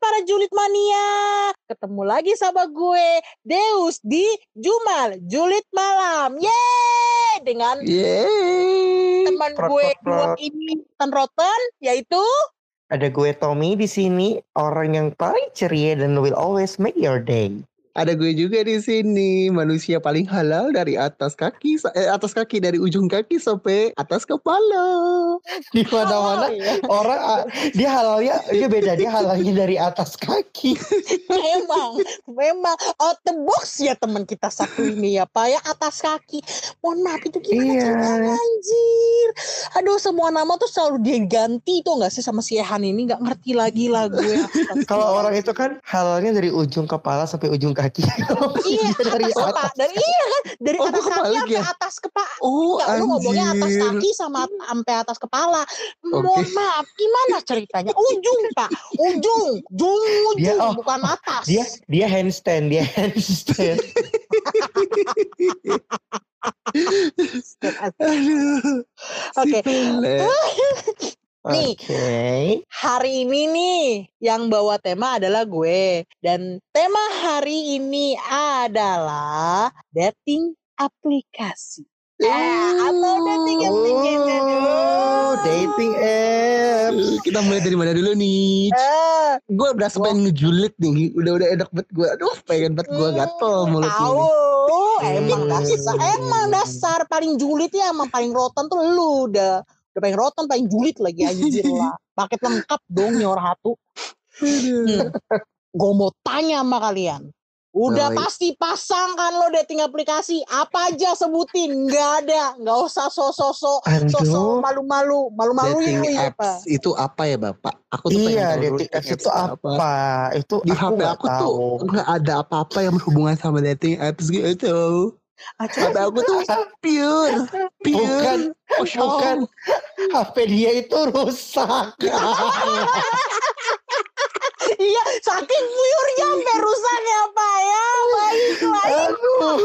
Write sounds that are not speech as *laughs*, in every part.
para julid mania, ketemu lagi sama gue Deus di Jumal Julid Malam. Yeay! Dengan Yeay. teman Prot, gue prot, prot. dua ini Rotten Rotten yaitu Ada gue Tommy di sini, orang yang paling ceria dan will always make your day. Ada gue juga di sini, manusia paling halal dari atas kaki, eh, atas kaki dari ujung kaki sampai atas kepala. Di mana-mana Oh, iya. orang ah, dia halalnya dia beda, dia halalnya dari atas kaki. memang memang out the box ya teman kita satu ini ya Pak ya atas kaki. Mohon maaf itu gimana Iya. anjir. Aduh semua nama tuh selalu dia ganti tuh nggak sih sama si Ehan ini nggak ngerti lagi lah gue. *laughs* Kalau orang itu kan halalnya dari ujung kepala sampai ujung kaki. *laughs* iya Dia dari atas atas. dari iya kan dari Oh, atas kaki sampai ya? atas kepala. Oh, Enggak, lu ngomongnya atas kaki sama sampai atas kepala. Mohon Oke. maaf, gimana ceritanya? Ujung, Pak. Ujung, ujung, ujung, Dia- oh, bukan atas. Dia dia handstand, dia handstand. *laughs* Oke. Pelet. *laughs* Nih. Oke. Hari ini nih yang bawa tema adalah gue dan tema hari ini adalah dating aplikasi. Eh, atau dating application. Oh, dating apps. Kita mulai dari mana dulu nih? Eh, Gue berasa pengen ngejulit nih. Udah-udah enak banget gue. Aduh, pengen banget gue gatel mulut tahu, ini. emang Hmm. dasar, emang dasar paling julid ya, emang paling rotan tuh lu udah udah paling rotan paling julid lagi anjir lah. Paket lengkap dong nyor hatu. Aduh. Gue mau tanya sama kalian. Udah Baik. pasti pasang kan lo dating aplikasi. Apa aja sebutin. Nggak ada. Nggak usah. Sosok Aduh. malu-malu. Malu-maluin dating lu ya, apps itu apa ya Bapak? Aku tuh pengen Iya, dating apps itu apa? Itu Di aku HP aku tuh tahu. nggak ada apa-apa yang berhubungan sama dating apps gitu. HP coba aku tuh pure, *laughs* pure. Bukan, kosong. bukan. HP dia itu rusak. *laughs* Iya, saking pure-nya sampai rusak ya, Pak ya. Baiklah. Aduh.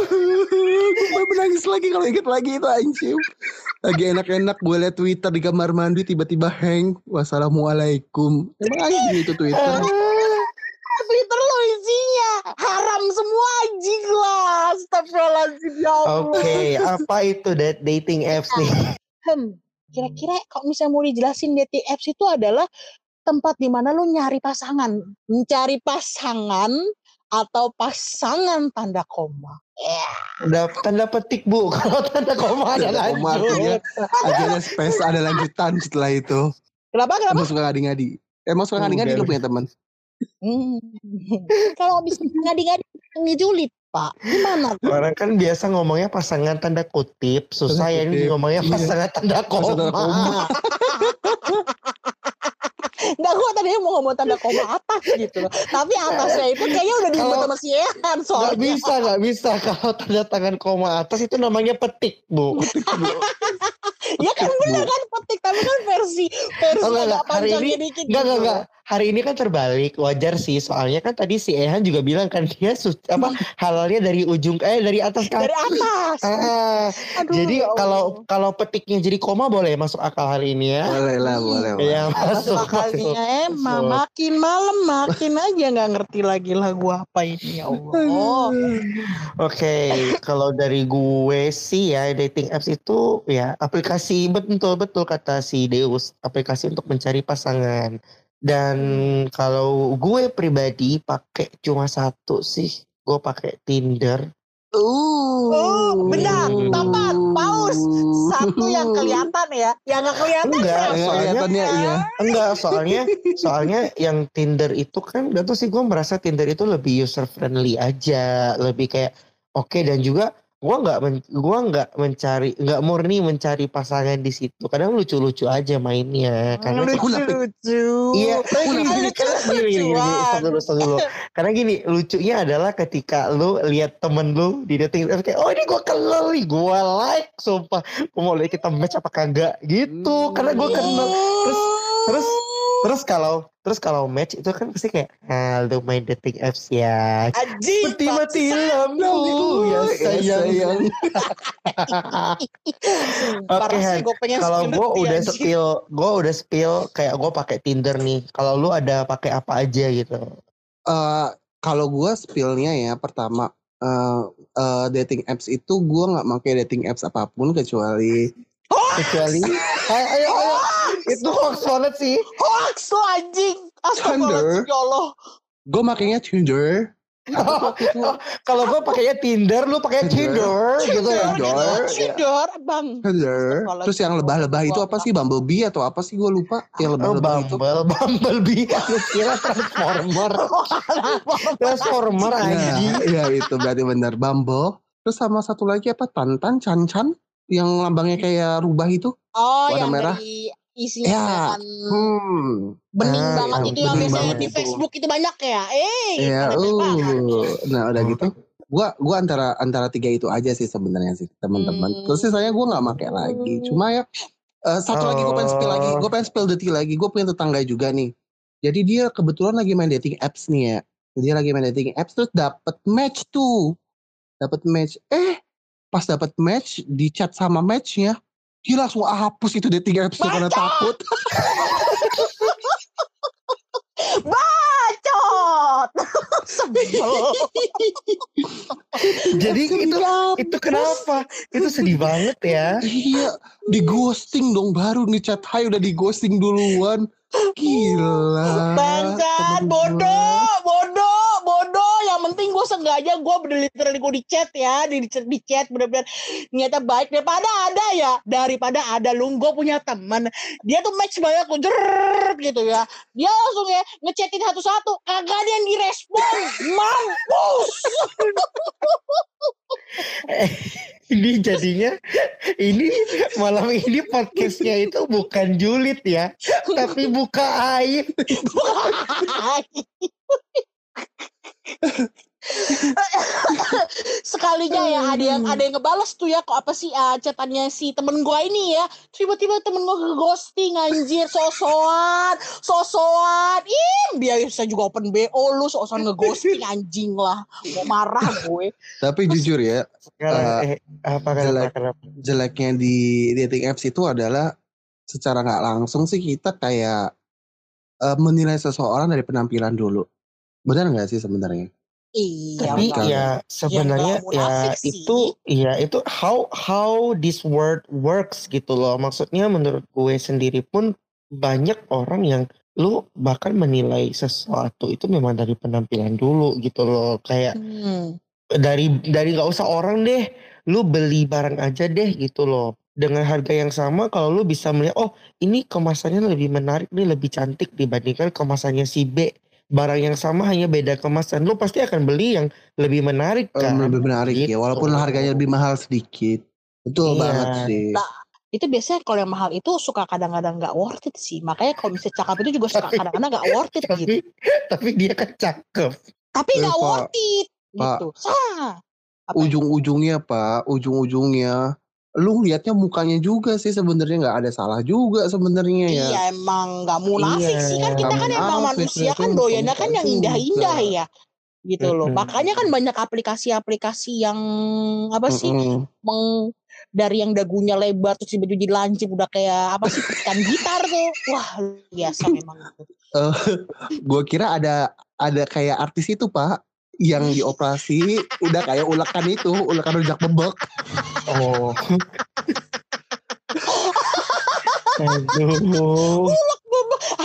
gue menangis lagi kalau inget lagi itu anjing. Lagi enak-enak gue liat Twitter di kamar mandi tiba-tiba hang. Wassalamualaikum. Emang anjing itu Twitter. Twitter isinya haram semua anjing lah. Astagfirullahaladzim ya Allah. Oke, apa itu dat dating apps nih? Hmm, kira-kira kalau misalnya mau dijelasin dating apps itu adalah tempat di mana lu nyari pasangan, mencari pasangan atau pasangan tanda koma. Ya, Udah tanda petik bu, *laughs* kalau tanda koma ada Tanda koma lanjut. Akhirnya space ada lanjutan setelah itu. kenapa kenapa? Emang suka ngadi-ngadi. Emang suka ngadi-ngadi lu punya teman. Hmm. Kalau bisa ngadi-ngadi ngejulit pak, gimana? tuh? Orang kan biasa ngomongnya pasangan tanda kutip, susah ya ini ngomongnya iya. pasangan tanda koma. Tanda koma. Enggak, gue tadinya mau ngomong tanda koma atas gitu loh. Tapi atasnya itu kayaknya udah Kalau- sama si Ehan Gak soalnya. bisa, gak bisa. Kalau tanda tangan koma atas itu namanya petik, Bu. *laughs* Ya kan bener kan petik, tapi kan versi versi Oh, enggak, agak. Hari ini- dikit Enggak, gitu. enggak, enggak. Hari ini kan terbalik, wajar sih. Soalnya kan tadi si Ehan juga bilang kan dia sus- apa halalnya dari ujung eh dari atas kaki. Dari atas. Ah, Aduh, jadi ya kalau kalau petiknya jadi koma boleh masuk akal hari ini ya. Boleh lah, boleh. boleh. Ya masuk. Masuk. emang masuk. makin malam makin aja nggak ngerti lagi lagu apa ini ya Allah. Oke, kalau dari gue sih ya dating apps itu ya aplikasi betul betul kata si Deus, aplikasi untuk mencari pasangan. Dan kalau gue pribadi pakai cuma satu sih, gue pakai Tinder. Uh. Oh, benar. Tepat. Paus. Satu yang kelihatan ya, yang nggak kelihatan Enggak? Ya, soalnya kelihatannya iya. enggak soalnya soalnya yang Tinder itu kan gak tau sih gue merasa Tinder itu lebih user friendly aja, lebih kayak oke dan juga gue nggak men, gua nggak mencari nggak murni mencari pasangan di situ kadang lucu-lucu aja mainnya karena Lucu. lucu. Iya, Lucu, gini, gini, karena gini, gini, gini, lucuan. stop dulu, stop dulu. Karena gini, lucunya adalah ketika lu lihat temen lu di dating apps kayak, oh ini gue kenal nih, gue like, sumpah. Gue mau lihat kita match apa kagak gitu, karena gue kenal. Terus, terus Terus kalau terus kalau match itu kan pasti kayak ah lu main dating apps ya. Anjing. Mati mati lampu ya sayang. *laughs* Oke Han, kalau gue udah spill, gue udah spill kayak gue pakai Tinder nih. Kalau lu ada pakai apa aja gitu? Uh, kalau gue spillnya ya pertama uh, uh, dating apps itu gue nggak pakai dating apps apa pun kecuali kecuali *laughs* ayo ayo, ayo. Itu hoax banget sih hoax lo anjing Tinder ya Allah gue makainya Tinder Oh, *laughs* kalau gue pakainya Tinder, lu pakai Tinder, gitu ya? Tinder, Tinder, bang. Tinder. Terus yang lebah-lebah itu apa sih? Bumblebee atau apa sih? Gue lupa. Yang lebah-lebah oh, Bumble, itu. Bumblebee. *laughs* Lu kira Transformer. *laughs* Transformer aja. Ya, ya, itu berarti benar. Bumble. Terus sama satu lagi apa? Tantan, Cancan. Yang lambangnya kayak rubah itu. Oh, warna yang merah. dari isinya ya. hmm. bening Ah, banget yang itu yang biasanya di itu. Facebook itu banyak ya. Eh, Ya, uh. Nah, udah gitu. Gua gua antara antara tiga itu aja sih sebenarnya sih, teman-teman. Hmm. Terus sisanya gua nggak pakai lagi. Cuma ya eh, satu lagi gue pengen spill lagi. Gue pengen spill detil lagi. Gue punya tetangga juga nih. Jadi dia kebetulan lagi main dating apps nih ya. Dia lagi main dating apps terus dapet match tuh. Dapet match. Eh, pas dapet match di chat sama matchnya, dia langsung hapus itu dating apps karena Bacot! takut. *laughs* Bacot. *laughs* Sebel. Jadi itu itu kenapa? Itu sedih banget ya. Iya, di ghosting dong baru nih chat hai udah di ghosting duluan. Gila. Bangsat, bodoh, bodoh, penting gue sengaja gue literally gue di chat ya, di, di chat bener-bener niatnya baik daripada ada ya, daripada ada lu gue punya teman dia tuh match banyak tuh jrrrr gitu ya, dia langsung ya ngechatin satu-satu, kagak ada yang direspon, mampus. Ini jadinya ini malam ini podcastnya itu bukan julid ya, tapi buka aib. *laughs* sekalinya ya ada yang ada yang ngebales tuh ya kok apa sih ah, chatannya si temen gua ini ya tiba-tiba temen gua ke ghosting anjir sosokan sosokan ih biasa juga open bo lu sosokan ngeghosting anjing lah mau marah gue Tapi jujur ya, Sekarang eh, apa jelek. jeleknya di dating apps itu adalah secara nggak langsung sih kita kayak eh, menilai seseorang dari penampilan dulu. Benar nggak sih sebenarnya? iya Tapi kan. ya sebenarnya ya munafik sih. itu ya itu how how this word works gitu loh. Maksudnya menurut gue sendiri pun banyak orang yang lu bahkan menilai sesuatu itu memang dari penampilan dulu gitu loh. Kayak Hmm. dari dari nggak usah orang deh, lu beli barang aja deh gitu loh. Dengan harga yang sama kalau lu bisa melihat oh ini kemasannya lebih menarik nih lebih cantik dibandingkan kemasannya si B. Barang yang sama hanya beda kemasan, lu pasti akan beli yang lebih menarik kan. lebih menarik ya, Gitu. walaupun harganya lebih mahal sedikit. Betul Iya. banget sih. Nah, itu biasanya kalau yang mahal itu suka kadang-kadang nggak worth it sih makanya kalau misalnya cakep itu juga suka Tapi- kadang-kadang nggak worth it gitu Tapi tapi dia kan cakep. tapi Eh, nggak worth it Pak. gitu? Ujung-ujungnya Pak, ujung-ujungnya lu lihatnya mukanya juga sih sebenarnya nggak ada salah juga sebenarnya ya. Iya emang nggak munafik Iya. sih. Kan kita kan emang manusia kan doyannya kan yang indah-indah ya gitu loh. Makanya kan banyak aplikasi-aplikasi yang apa sih meng dari yang dagunya lebar terus tiba-tiba jadi lancip udah kayak apa sih petikan gitar tuh. Wah biasa memang itu. *laughs* Gue kira ada ada kayak artis itu Pak yang dioperasi udah kayak ulekan itu, ulekan rujak bebek. Oh. Aduh.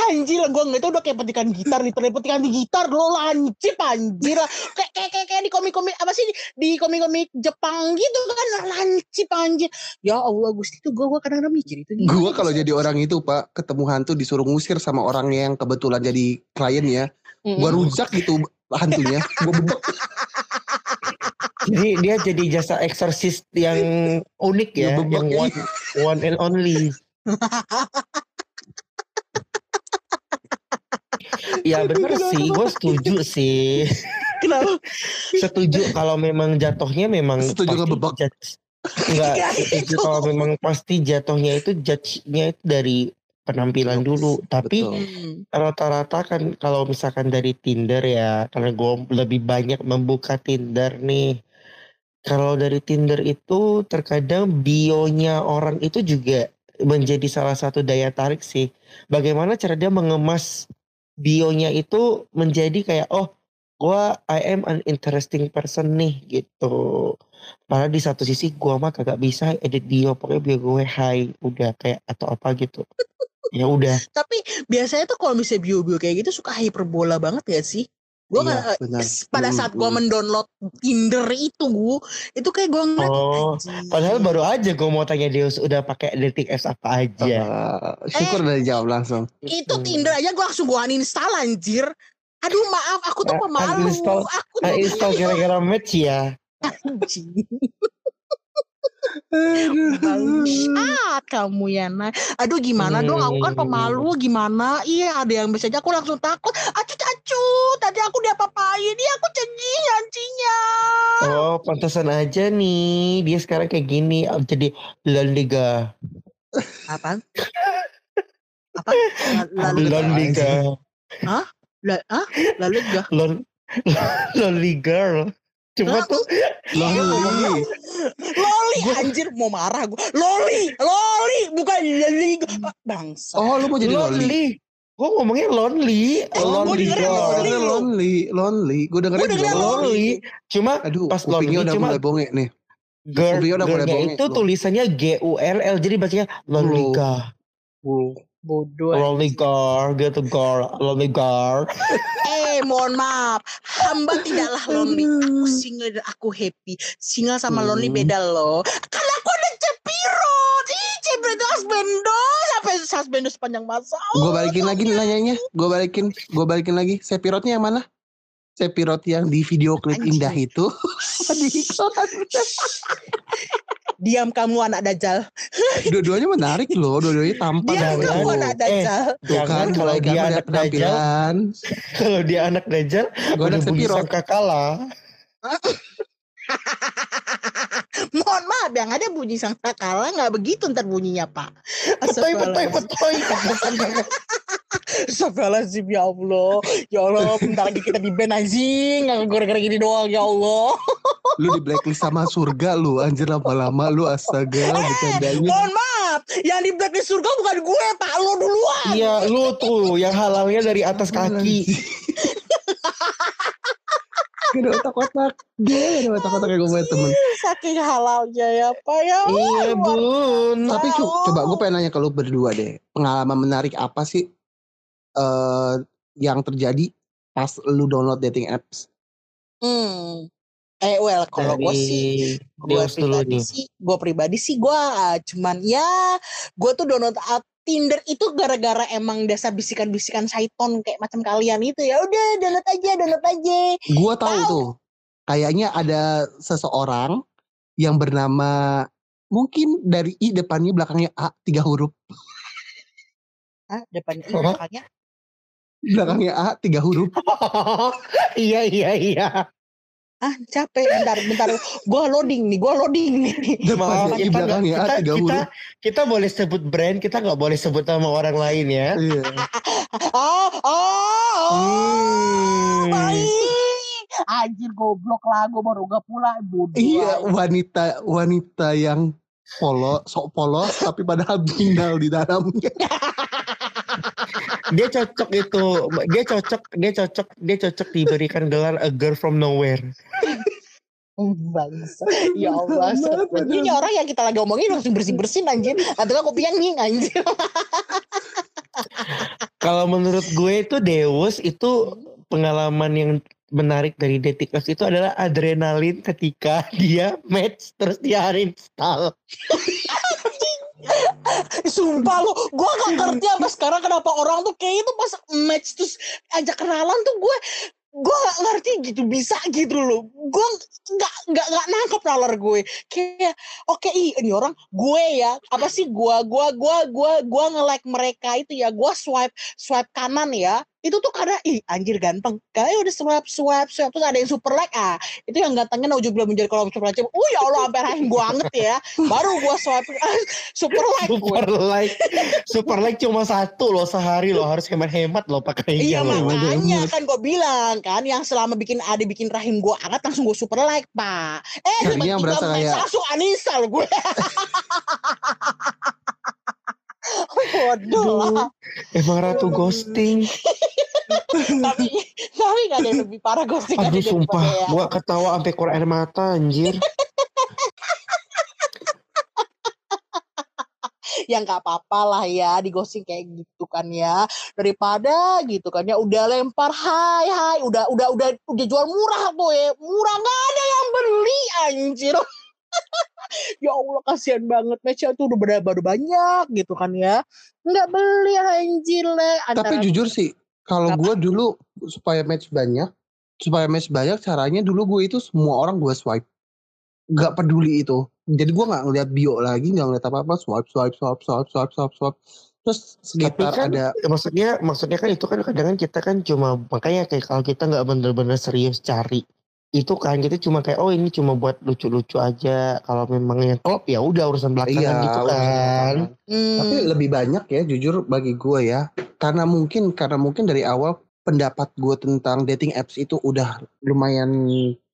anjir lah gue nggak tahu udah kayak petikan gitar literally petikan di gitar lo lancip anjir lah. kayak kayak kayak, kayak di komik-komik apa sih di komik-komik Jepang gitu kan lancip anjir ya Allah Gusti itu gue gue kadang-kadang mikir itu Gue kalau jadi orang itu Pak ketemu hantu disuruh ngusir sama orang yang kebetulan jadi kliennya, gue rujak gitu hantunya, gue bebek. *laughs* Jadi dia jadi jasa eksorsis yang unik ya, Ya, bebek yang one, one and only. ya bener sih, gue setuju sih. kenapa Setuju kalau memang jatuhnya memang Setuju ngebebek. jat- Enggak, setuju kalau memang pasti jatuhnya itu judge-nya itu dari penampilan Looks, dulu. Tapi betul. Rata-rata kan kalau misalkan dari Tinder ya, karena gue lebih banyak membuka Tinder nih. Kalau dari Tinder itu terkadang bionya orang itu juga menjadi salah satu daya tarik sih. Bagaimana cara dia mengemas bionya itu menjadi kayak oh gua I am an interesting person nih gitu. Padahal di satu sisi gua mah kagak bisa edit bio pokoknya bio gue high udah kayak atau apa gitu. Ya udah. Tapi biasanya tuh kalau misalnya bio-bio kayak gitu suka hyperbola banget gak sih? Gue Iya, pada saat gue hmm. mendownload Tinder itu gue itu kayak gue ngeliat Oh, padahal baru aja gue mau tanya Deus udah pakai dating apps apa aja. Eh, syukur Eh. udah dijawab langsung. itu Hmm. Tinder aja gue langsung gue uninstall anjir. Aduh maaf aku tuh Eh, pemalu. uninstall- Aku tuh install gara-gara match ya. *laughs* Bangsat kamu ya nah. Aduh gimana dong aku kan pemalu gimana Iya ada yang bisa aja aku langsung takut Acut acut Tadi aku diapa-apain Iya aku cengih anjingnya Oh, pantesan aja nih. Dia sekarang kayak gini jadi Loliga. Apa? *laughs* Apa? Loliga. la, ah? Lalu? Lol Loli girl. Cuma tuh Loli. Loli anjir mau marah gue Loli Loli bukan Loli Bangsa Oh, lu mau jadi Loli? lonely. Gue ngomongnya lonely. Gua lonely. Gue Loli. denger lonely, lonely. Gue dengerin Gue lonely. lonely. Cuma Aduh, Pas lonely udah cuma- mulai bongek nih. girl, udah mulai girlnya bongek itu tulisannya G U L L jadi bacanya lonely Loh. Bodoh Lonely girl, gitu girl, lonely girl. Eh mohon maaf Hamba tidaklah lonely Aku single dan aku happy Single sama lonely Hmm. beda loh Kan aku ada Cepirot Ih Cepirot itu husbando Sampai husbando sepanjang masa Gue balikin lagi nih nanyanya. Gue balikin, gue balikin lagi. Sepirotnya yang mana? Sepirot yang di video klip indah itu. *laughs* di iklan. *laughs* Diam kamu anak dajal Dua-duanya menarik loh. Dua-duanya tampan. Diam kamu Eh, anak dajal Tuh Jangan kan, kalau dia anak dajal, penampilan. kalau dia anak dajal, Gue udah sangka kalah. *laughs* *laughs* Mohon maaf yang ada bunyi sang sakala nggak begitu ntar bunyinya pak Petoy, petoy, petoy. Astagfirullahaladzim ya Allah Ya Allah bentar lagi kita di band anjing Nggak gara-gara gini doang ya Allah Lu di blacklist sama surga lu. Anjir lama-lama lu astaga. Bercandanya. Mohon maaf Yang di blacklist surga bukan gue pak Lo duluan Iya, lu tuh yang halalnya dari atas kaki. *laughs* Gak ada otak-otak. Dia gak ada *laughs* otak-otak kayak gue punya temen. Saking halalnya ya pak ya Iya, bun. Tapi cu, Oh. coba gue pengen nanya ke lu berdua deh. Pengalaman menarik apa sih eh yang terjadi pas lu download dating apps? Hmm. Eh well kalau gue sih gue pribadi sih gue pribadi sih gue cuman ya gue tuh download uh, Tinder itu gara-gara emang dasar bisikan-bisikan syaiton kayak macam kalian itu ya udah download aja download aja Gue tahu Tahu. tuh. Kayaknya ada seseorang yang bernama mungkin dari I depannya belakangnya A tiga huruf. ah depannya Hah? belakangnya Belakangnya A tiga huruf. *laughs* iya, iya, iya. Ah capek. Bentar bentar. Gue loading nih gue loading nih. Maaf, I kita nggak- belakangnya A kita, kita, kita boleh sebut brand, kita nggak boleh sebut nama orang lain ya. Iya. *laughs* oh oh oh. Hmm. baik. Anjir goblok lah gue baru gak pula. Bodoh Iya, wanita wanita yang polos, sok polos tapi padahal binal di dalamnya. *laughs* Dia cocok itu, dia cocok, dia cocok, dia cocok diberikan gelar a girl from nowhere. Bangsa. Ya Allah. Ini orang yang kita lagi omongin langsung bersih-bersin anjir. Atau kan kopi yang nying anjir. Kalau menurut gue itu Deus itu pengalaman yang menarik dari apps itu adalah adrenalin ketika dia match terus dia uninstall. Sumpah lo, gue gak ngerti sampai sekarang kenapa orang tuh kayak itu pas match terus ajak kenalan tuh gue gue gak ngerti gitu bisa gitu loh. Gue nggak nggak nggak nangkep nalar gue. Kayak oke ih ini orang gue ya. Apa sih gue gue gue gue gue nge like mereka itu ya. Gue swipe swipe kanan ya itu tuh karena ih anjir ganteng kayak udah swipe swipe swipe terus ada yang super like ah itu yang gantengnya nauju belum menjadi kalau super like oh ya Allah sampai rahim gua anget ya baru gua swipe *laughs* super like gue. Super like, super like cuma satu loh sehari loh harus hemat-hemat loh pakai Iya loh. makanya kan gue bilang kan yang selama bikin ada bikin rahim gue anget langsung gue super like pak. Eh Tadinya tiba-tiba kayak- langsung uninstall gue. Bodoh lah. Emang ratu ghosting. *laughs* tapi tapi gak ada yang lebih parah ghosting Aduh sumpah, ya. gua ketawa sampai keluar air mata anjir. yang gak apa-apa lah ya di ghosting kayak gitu kan ya daripada gitu kan ya udah lempar hai hai udah udah udah udah jual murah boy murah nggak ada yang beli anjir ya Allah kasihan banget. Matchnya tuh udah baru, baru banyak gitu kan ya. Nggak beli anjir le Tapi Antara- jujur sih, kalau gue dulu supaya match banyak, supaya match banyak caranya dulu gue itu semua orang gue swipe, gak peduli itu. Jadi gue nggak ngeliat bio lagi, nggak ngeliat apa apa, swipe swipe swipe swipe swipe swipe swipe. Terus sekitar kan- ada Ya, maksudnya maksudnya kan itu kan kadang kan kita kan cuma makanya kayak kalau kita nggak bener-bener serius cari itu kan kita cuma kayak oh ini cuma buat lucu-lucu aja kalau memang yang klop ya udah urusan belakangan iya, gitu kan Hmm, Tapi lebih banyak ya jujur bagi gue ya. Karena mungkin karena mungkin dari awal pendapat gue tentang dating apps itu udah lumayan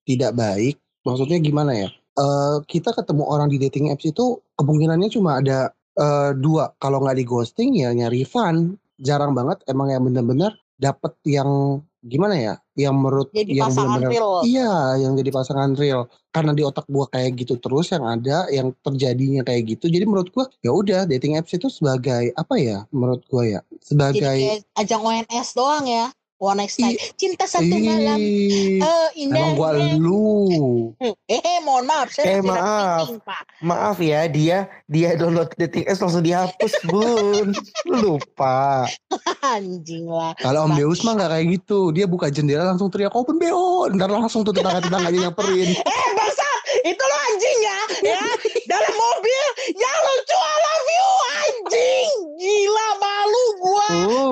tidak baik. Maksudnya gimana ya? Eh kita ketemu orang di dating apps itu kemungkinannya cuma ada eh, dua. Kalau nggak di ghosting ya nyari fun. Jarang banget emang yang bener-bener dapet yang gimana ya? Yang menurut jadi yang pasangan bener-bener real Iya, yang jadi pasangan real. Karena di otak gua kayak gitu terus yang ada, yang terjadinya kayak gitu. Jadi menurut gua ya udah dating apps itu sebagai apa ya? Menurut gua ya jadi sebagai kayak ajang ONS doang ya one night stand. Cinta satu malam. Ih, eh indah emang gua lu. eh eh, mohon maaf saya Eh, maaf. pak. Maaf ya dia dia download dating apps langsung dihapus bun. Lupa. *laughs* Anjing lah. Kalau Om. Deus mah nggak kayak gitu. Dia buka jendela langsung teriak open BO. Ntar langsung tuh tetangga-tetangganya nyamperin. *laughs* eh bangsat itu lo anjing ya? Ya? Dalam mobil ya lucu I love you anjing! Gila malu gua. Uh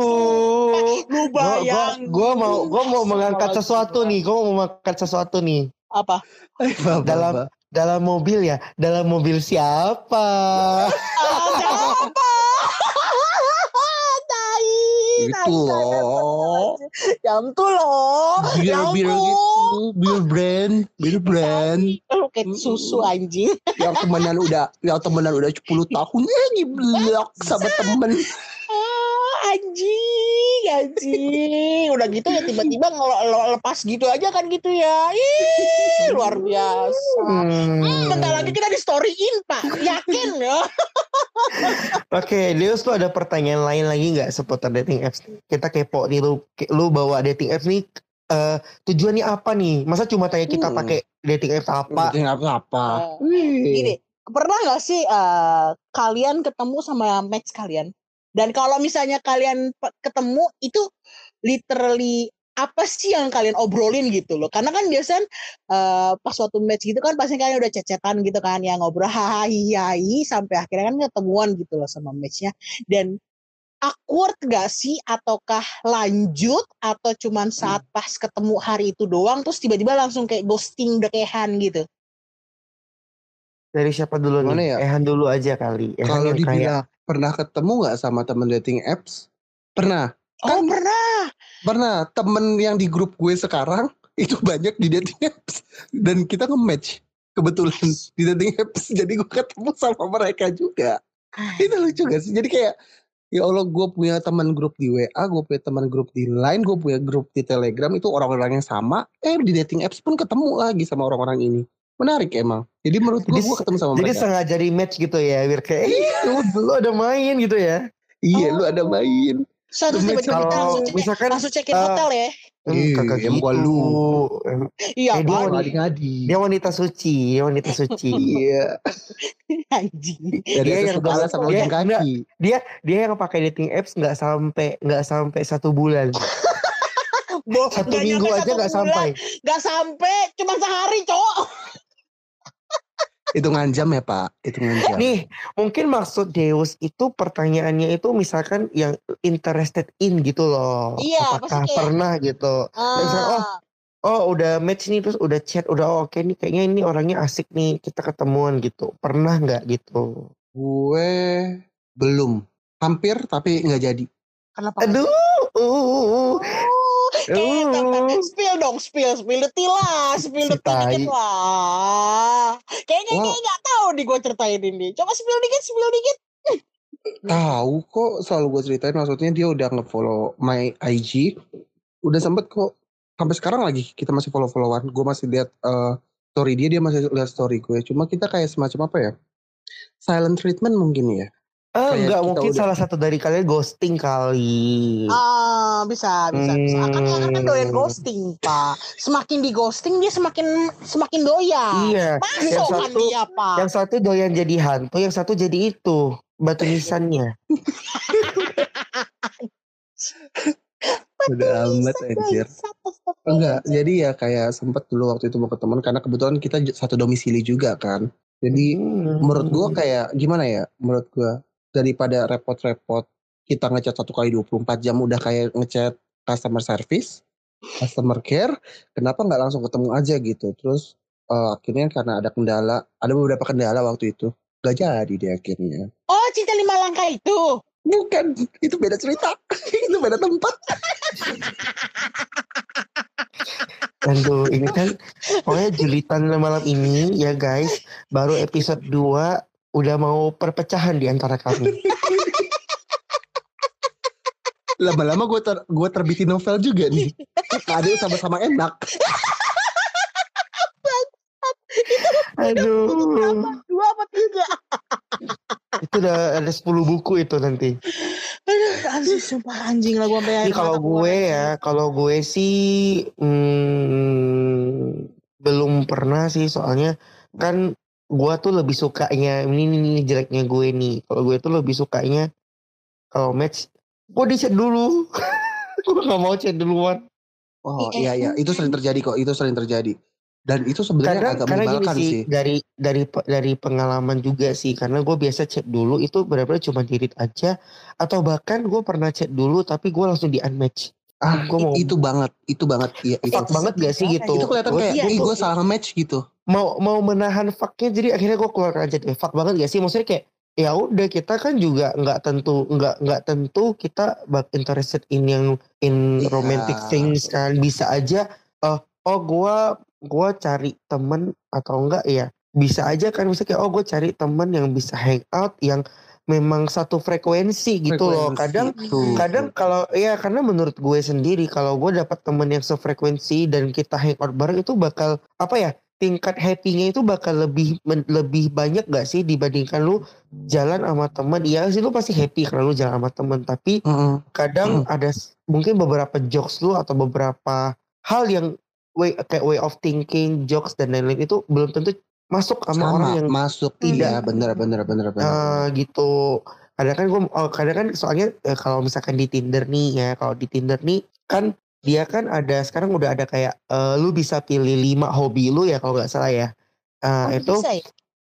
bayang gua mau gua mau mengangkat sesuatu nih gua mau mengangkat sesuatu nih. Apa? *laughs* Dalam- dalam mobil ya dalam mobil siapa? *laughs* Siapa Itu loh. yang tuh loh yang Bir-bir tuh gitu, bir brand, bir brand. kayak susu anjing. Yang temenan udah yang temenan udah 10 tahun eh ngeblok sama temen *laughs* ah, anjing anjing udah gitu ya tiba-tiba lepas gitu aja kan gitu ya ih luar biasa Hmm, bentar lagi kita di storyin pak yakin ya Oke, Deus lu ada pertanyaan lain lagi nggak seputar dating apps? Kita kepo nih lu, lu bawa dating apps nih eh tujuannya apa nih? Masa cuma tanya kita Hmm. pakai dating apps apa? Nggak apa-apa Eh, gini pernah nggak sih eh, kalian ketemu sama match kalian dan kalau misalnya kalian ketemu itu literally apa sih yang kalian obrolin gitu loh karena kan biasanya eh, pas suatu match gitu kan pasti kalian udah cecetan gitu kan ya ngobrol hahaha sampai akhirnya kan ketemuan gitu loh sama matchnya dan awkward gak sih ataukah lanjut atau cuman saat pas ketemu hari itu doang terus tiba-tiba langsung kayak ghosting dekehan gitu Dari siapa dulu Gimana nih? ya? Ehan dulu aja kali. Ehan kalau yang kayak dibilang pernah ketemu nggak sama temen dating apps? Pernah. Oh Kan- pernah. Pernah. Temen yang di grup gue sekarang *laughs* itu banyak di dating apps. Dan kita nge-match kebetulan di dating apps. *laughs* Jadi gue ketemu sama mereka juga. Itu lucu gak sih? Jadi kayak ya Allah gue punya teman grup di WA gue punya teman grup di Line gue punya grup di Telegram. Itu orang-orang yang sama. Eh di dating apps pun ketemu lagi sama orang-orang ini menarik emang jadi menurut gue Jadi- gue ketemu sama jadi mereka sengaja di match gitu ya, biar kayak eh, lu dulu ada main gitu ya. iya lu ada main Satu tiba-tiba langsung cek, misalkan langsung cekin eh, hotel ya. Hmm, em gua gitu. lu. Iya eh, dia wanita- Dia wanita suci, dia wanita suci. *laughs* iya Anjing. Dia yang kepala sama dia- kaki dia dia yang pakai dating apps nggak sampai nggak sampai satu bulan. *laughs* Bo, Satu minggu aja satu nggak sampai. Nggak sampai, cuma sehari cowok. Itu ngancam ya Pak, itu ngancam. Nih, mungkin maksud Deus itu pertanyaannya itu misalkan yang interested in gitu loh. Iya, Apakah kayak- pernah gitu. Misalnya, oh, Ah, oh udah match nih terus udah chat, udah oh, oke nih kayaknya ini orangnya asik nih, kita ketemuan gitu. Pernah nggak gitu? Gue belum. Hampir tapi nggak jadi. kenapa? Aduh, uh, uh, uh. Eh. Uh. spill dong, spill, spill the tea lah, spill the Si tea tai. dikit lah. Kayaknya Wah. kayaknya nggak tahu nih gue ceritain ini. Coba spill dikit, spill dikit. Tahu kok selalu gue ceritain maksudnya dia udah nge-follow my IG. Udah sempet kok sampai sekarang lagi kita masih follow-followan. Gue masih lihat eh, story dia, dia masih lihat story gue. Cuma kita kayak semacam apa ya? Silent treatment mungkin ya. Ah, Kayak enggak mungkin udah- salah satu dari kalian ghosting kali. Ah, bisa, bisa, bisa. Kan Hmm. kan kan doyan ghosting, Pak. Semakin di ghosting dia semakin semakin doyan. Iya, Masuk yang kan satu dia, Pak. yang satu doyan jadi hantu, yang satu jadi itu batu *laughs* nisannya. Udah amat anjir. Enggak, jadi ya kayak sempet dulu waktu itu mau ketemu karena kebetulan kita satu domisili juga kan. Jadi Hmm. menurut gua kayak gimana ya? Menurut gua daripada repot-repot kita ngechat satu kali 24 jam udah kayak ngechat customer service, customer care, kenapa nggak langsung ketemu aja gitu? Terus eh, akhirnya karena ada kendala, ada beberapa kendala waktu itu, gak jadi deh akhirnya. Oh, cinta lima langkah itu. Bukan, itu beda cerita, *laughs* itu beda tempat. Aduh, ini kan pokoknya julitan malam ini ya guys, baru episode 2 udah mau perpecahan di antara kami. *laughs* Lama-lama gue ter, gua terbitin novel juga nih. Ada yang sama-sama enak. Aduh, Dua apa tiga? itu udah ada 10 buku itu nanti. Aduh, anjing sumpah anjing lah gue sampai Ini air kalau gue ya, kalau gue sih hmm, belum pernah sih soalnya kan gue tuh lebih sukanya ini ini, ini jeleknya gue nih. Kalau gue tuh lebih sukanya kalau match gue di chat dulu. *laughs* gue gak mau chat duluan. Oh iya iya, itu sering terjadi kok, itu sering terjadi. Dan itu sebenarnya agak karena gini menyebalkan sih, sih. dari dari dari pengalaman juga sih karena gue biasa chat dulu itu benar-benar cuma dirit aja atau bahkan gue pernah chat dulu tapi gue langsung di unmatch. Ah, mau- itu banget, itu banget. Iya, itu. Fuck banget gak sih gitu? Itu kelihatan kayak, Iya, ih itu- gue salah nge-match gitu. mau mau menahan fucknya jadi akhirnya gue keluar aja deh fuck banget gak sih maksudnya kayak ya udah kita kan juga nggak tentu nggak nggak tentu kita bak interested in yang in Iya. romantic things kan bisa aja oh oh gue gua cari temen atau enggak ya bisa aja kan misalnya kayak oh gue cari temen yang bisa hangout yang memang satu frekuensi gitu loh Frekuensi kadang itu. kadang kalau ya karena menurut gue sendiri kalau gue dapat temen yang sefrekuensi dan kita hangout bareng itu bakal apa ya tingkat happy-nya itu bakal lebih men- lebih banyak gak sih dibandingkan lu jalan sama teman iya sih lu pasti happy kalau lu jalan sama teman tapi Heeh. kadang ada s- mungkin beberapa jokes lu atau beberapa hal yang way kayak way of thinking jokes dan lain-lain itu belum tentu masuk sama, orang sama yang masuk tidak. iya bener bener bener bener Eh, gitu. Kadang kan gue, oh, kadang kan soalnya eh, kalau misalkan di Tinder nih ya, kalau di Tinder nih kan dia kan ada sekarang udah ada kayak eh, lu bisa pilih lima hobi lu ya kalau nggak salah ya. Eh, Oh, itu bisa ya?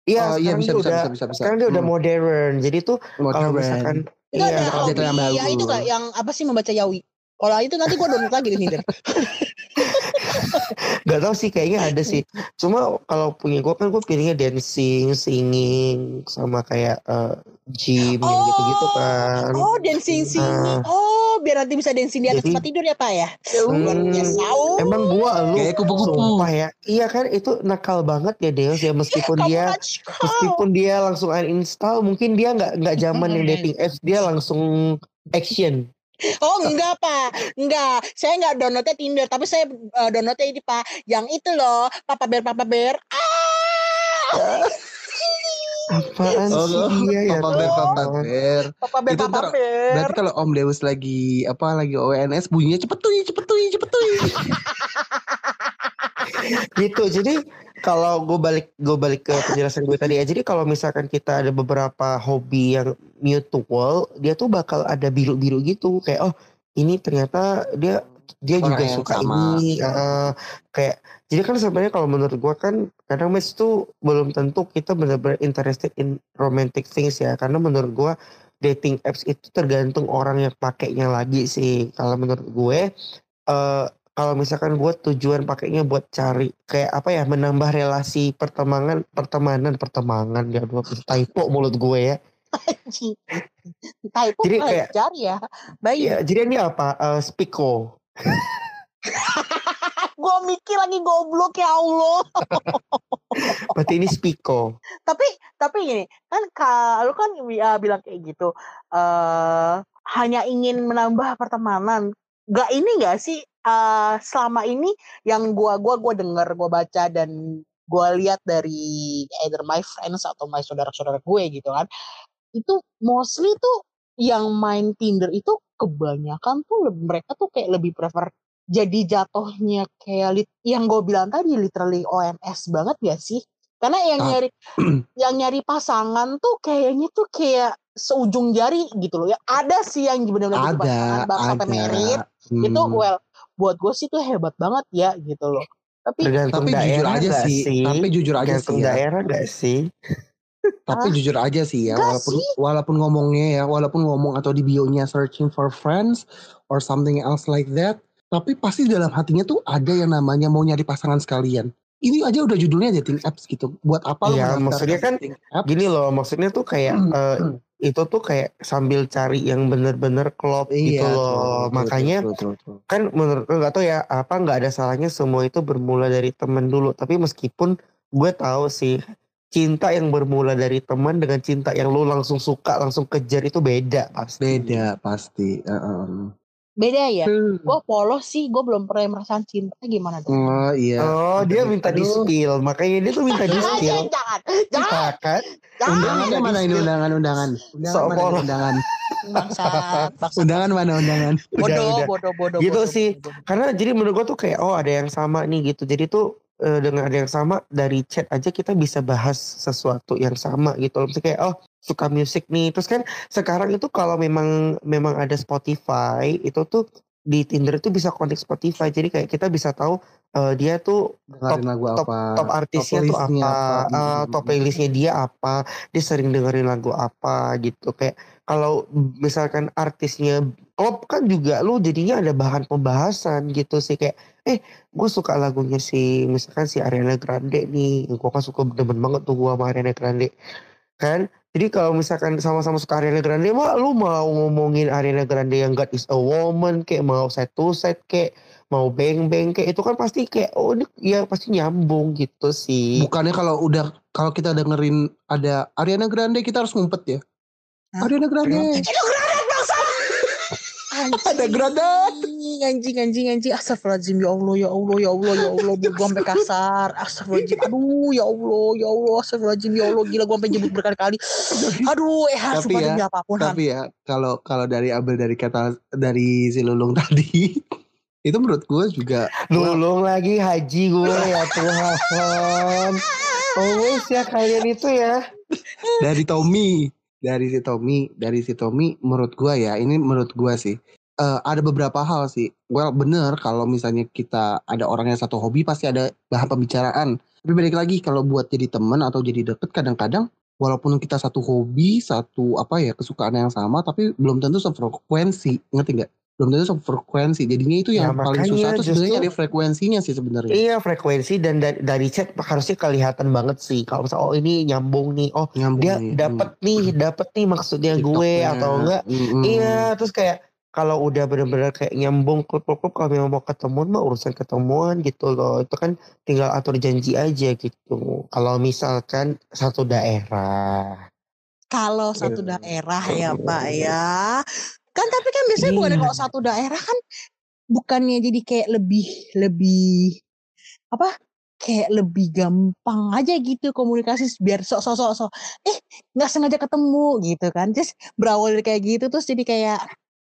iya Oh, iya bisa udah bisa bisa bisa sekarang dia udah Hmm. modern. Jadi tuh kalau misalkan iya ada yang hobi ya itu gak yang apa sih membaca yawi. Kalau itu nanti gue download lagi di Tinder. *laughs* Gak tau sih kayaknya ada sih. Cuma kalau punya gue kan gue pilihnya dancing, singing, sama kayak eh, gym yang gitu-gitu kan. Oh, dancing singing. Ah. Oh, biar nanti bisa dancing di atas tempat tidur ya, Pak ya. Luar Hmm, biasa. Oh, Emang gua lu Kayak kupu-kupu. sumpah ya. Iya kan itu nakal banget ya Deos ya *laughs* meskipun kamu dia natskal. meskipun dia langsung uninstall mungkin dia nggak nggak zaman *laughs* yang dating apps dia langsung action. Oh enggak pak, enggak. Saya enggak downloadnya Tinder, tapi saya eh, downloadnya ini pak, yang itu loh, Papa Bear Papa Bear. Ah, Apaan Oh, sih dia ya? Papa Bear, Papa? Bear. Papa Bear Itu Papa ntar- Bear. Berarti kalau Om Deus lagi apa lagi ONS bunyinya cepet tuh, cepet tuh, cepet tuh. gitu jadi kalau gue balik gue balik ke penjelasan gue tadi ya jadi kalau misalkan kita ada beberapa hobi yang mutual dia tuh bakal ada biru-biru gitu. Kayak oh ini ternyata dia dia Orang juga suka sama. ini eh, kayak jadi kan sebenarnya kalau menurut gua kan kadang match tuh belum tentu kita benar-benar interested in romantic things ya. Karena menurut gua dating apps itu tergantung orang yang pakainya lagi sih. Kalau menurut gue eh kalau misalkan gue tujuan pakainya buat cari kayak apa ya menambah relasi pertemanan pertemanan pertemanan ya dua typo mulut gue ya. Typo Jadi kayak cari ya. Baik. ya jadi ini apa Eh, Spiko *laughs* Gue mikir lagi goblok ya Allah. *laughs* berarti ini Spiko tapi tapi gini kan kalau kan ya, bilang kayak gitu eh hanya ingin menambah pertemanan gak ini gak sih eh selama ini yang gua gua gua dengar gua baca dan gua lihat dari either my friends atau my saudara-saudara gue gitu kan itu mostly tuh yang main Tinder itu kebanyakan tuh mereka tuh kayak lebih prefer jadi jatuhnya kayak lit- yang gue bilang tadi literally OMS banget gak sih? Karena yang Ah. nyari *clears throat* yang nyari pasangan tuh kayaknya tuh kayak seujung jari gitu loh. Ya ada sih yang benar-benar ada pasangan sampai merit. Hmm. Itu well buat gue sih tuh hebat banget ya gitu loh. Tapi tergantung tapi jujur aja nggak sih, tapi jujur aja tergantung sih ya. daerah gak sih Tapi Ah, jujur aja sih ya, walaupun sih. walaupun ngomongnya ya, walaupun ngomong atau di bionya searching for friends or something else like that, tapi pasti dalam hatinya tuh ada yang namanya mau nyari pasangan sekalian. Ini aja udah judulnya dating apps gitu. Buat apa lo Iya, mendaftar maksudnya kan apps? gini loh maksudnya tuh kayak eh, itu tuh kayak sambil cari yang bener-bener klop gitu Iya, loh true, true, makanya true, true, true. kan menurut gue gak tau ya apa nggak ada salahnya semua itu bermula dari temen dulu tapi meskipun gue tahu sih cinta yang bermula dari teman dengan cinta yang lu langsung suka langsung kejar itu beda pasti beda pasti. uh-uh. Beda ya. Hmm. Gue polos sih, gue belum pernah merasakan cinta gimana dong? Oh iya. oh dia Aduh, minta di spill makanya dia tuh minta di Jangan, spill jangan, jangan, kan jangan. Undangannya Jangan mana ini undangan undangan? Undangan Sok mana undangan? Bangsat. *laughs* Undangan mana undangan? Bodoh, udah. bodoh, bodoh, Gitu bodoh, sih. bodoh, bodoh. karena jadi menurut gue tuh kayak oh ada yang sama nih gitu jadi tuh eh, dengan ada yang sama dari chat aja kita bisa bahas sesuatu yang sama gitu loh kayak oh suka musik nih. Terus kan sekarang itu kalau memang memang ada Spotify itu tuh di Tinder itu bisa connect Spotify. Jadi kayak kita bisa tahu eh, dia tuh Dengerin lagu top apa? top artisnya tuh playlistnya apa, apa, mm, top playlistnya dia apa, dia sering dengerin lagu apa gitu. Kayak kalau misalkan artisnya klop kan juga lu jadinya ada bahan pembahasan gitu sih. Kayak eh gue suka lagunya si misalkan si Ariana Grande nih. Gue kan suka demen banget tuh gue sama Ariana Grande. Kan jadi kalau misalkan sama-sama suka Ariana Grande mah lu mau ngomongin Ariana Grande yang God is a woman kayak mau side to side kayak mau beng beng kayak itu kan pasti kayak oh ini ya pasti nyambung gitu sih Bukannya kalau udah kalau kita dengerin ada Ariana Grande kita harus ngumpet ya. Hah? Ariana Grande. Bangsa. Ada granat. Anjing, anjing, anjing, anjing. Astagfirullahaladzim, ya Allah, ya Allah, ya Allah, ya Allah. Gue sampai kasar. Astagfirullahaladzim. Aduh, ya Allah, ya Allah. Astagfirullahaladzim, ya Allah. Gila, gue sampai nyebut berkali-kali. Aduh, eh, Tapi sumpah ya, demi apa pun. Tapi ya kalau kalau dari Abel dari kata dari si Lulung *laughs* tadi itu menurut gue juga Nulung lagi haji gue ya Tuhan Always *laughs* ya kalian itu ya dari Tommy dari si Tommy dari si Tommy menurut gua ya ini menurut gua sih eh, ada beberapa hal sih. Well bener kalau misalnya kita ada orang yang satu hobi pasti ada bahan pembicaraan. Tapi balik lagi kalau buat jadi teman atau jadi deket kadang-kadang walaupun kita satu hobi satu apa ya kesukaan yang sama tapi belum tentu sefrekuensi. Ngerti nggak belum tentu sefrekuensi jadinya itu Ya, yang paling makanya susah tuh sebenarnya justru- nyari frekuensinya sih sebenarnya Iya frekuensi dan dari, dari chat harusnya kelihatan banget sih Kalau misalnya oh ini nyambung nih Oh nyambung dia nih. dapet nih Dapet nih maksudnya gue TikToknya. Atau enggak Mm-mm. Iya terus kayak kalau udah bener-bener kayak nyambung klub-klub kalau memang mau ketemuan mah urusan ketemuan gitu loh itu kan tinggal atur janji aja gitu kalau misalkan satu daerah Kalau satu Iya. daerah ya Pak ya. Kan tapi kan biasanya bukan Iya. kalau satu daerah kan bukannya jadi kayak lebih lebih apa kayak lebih gampang aja gitu komunikasi biar sok sok sok sok eh nggak sengaja ketemu gitu kan. Terus berawal dari kayak gitu terus jadi kayak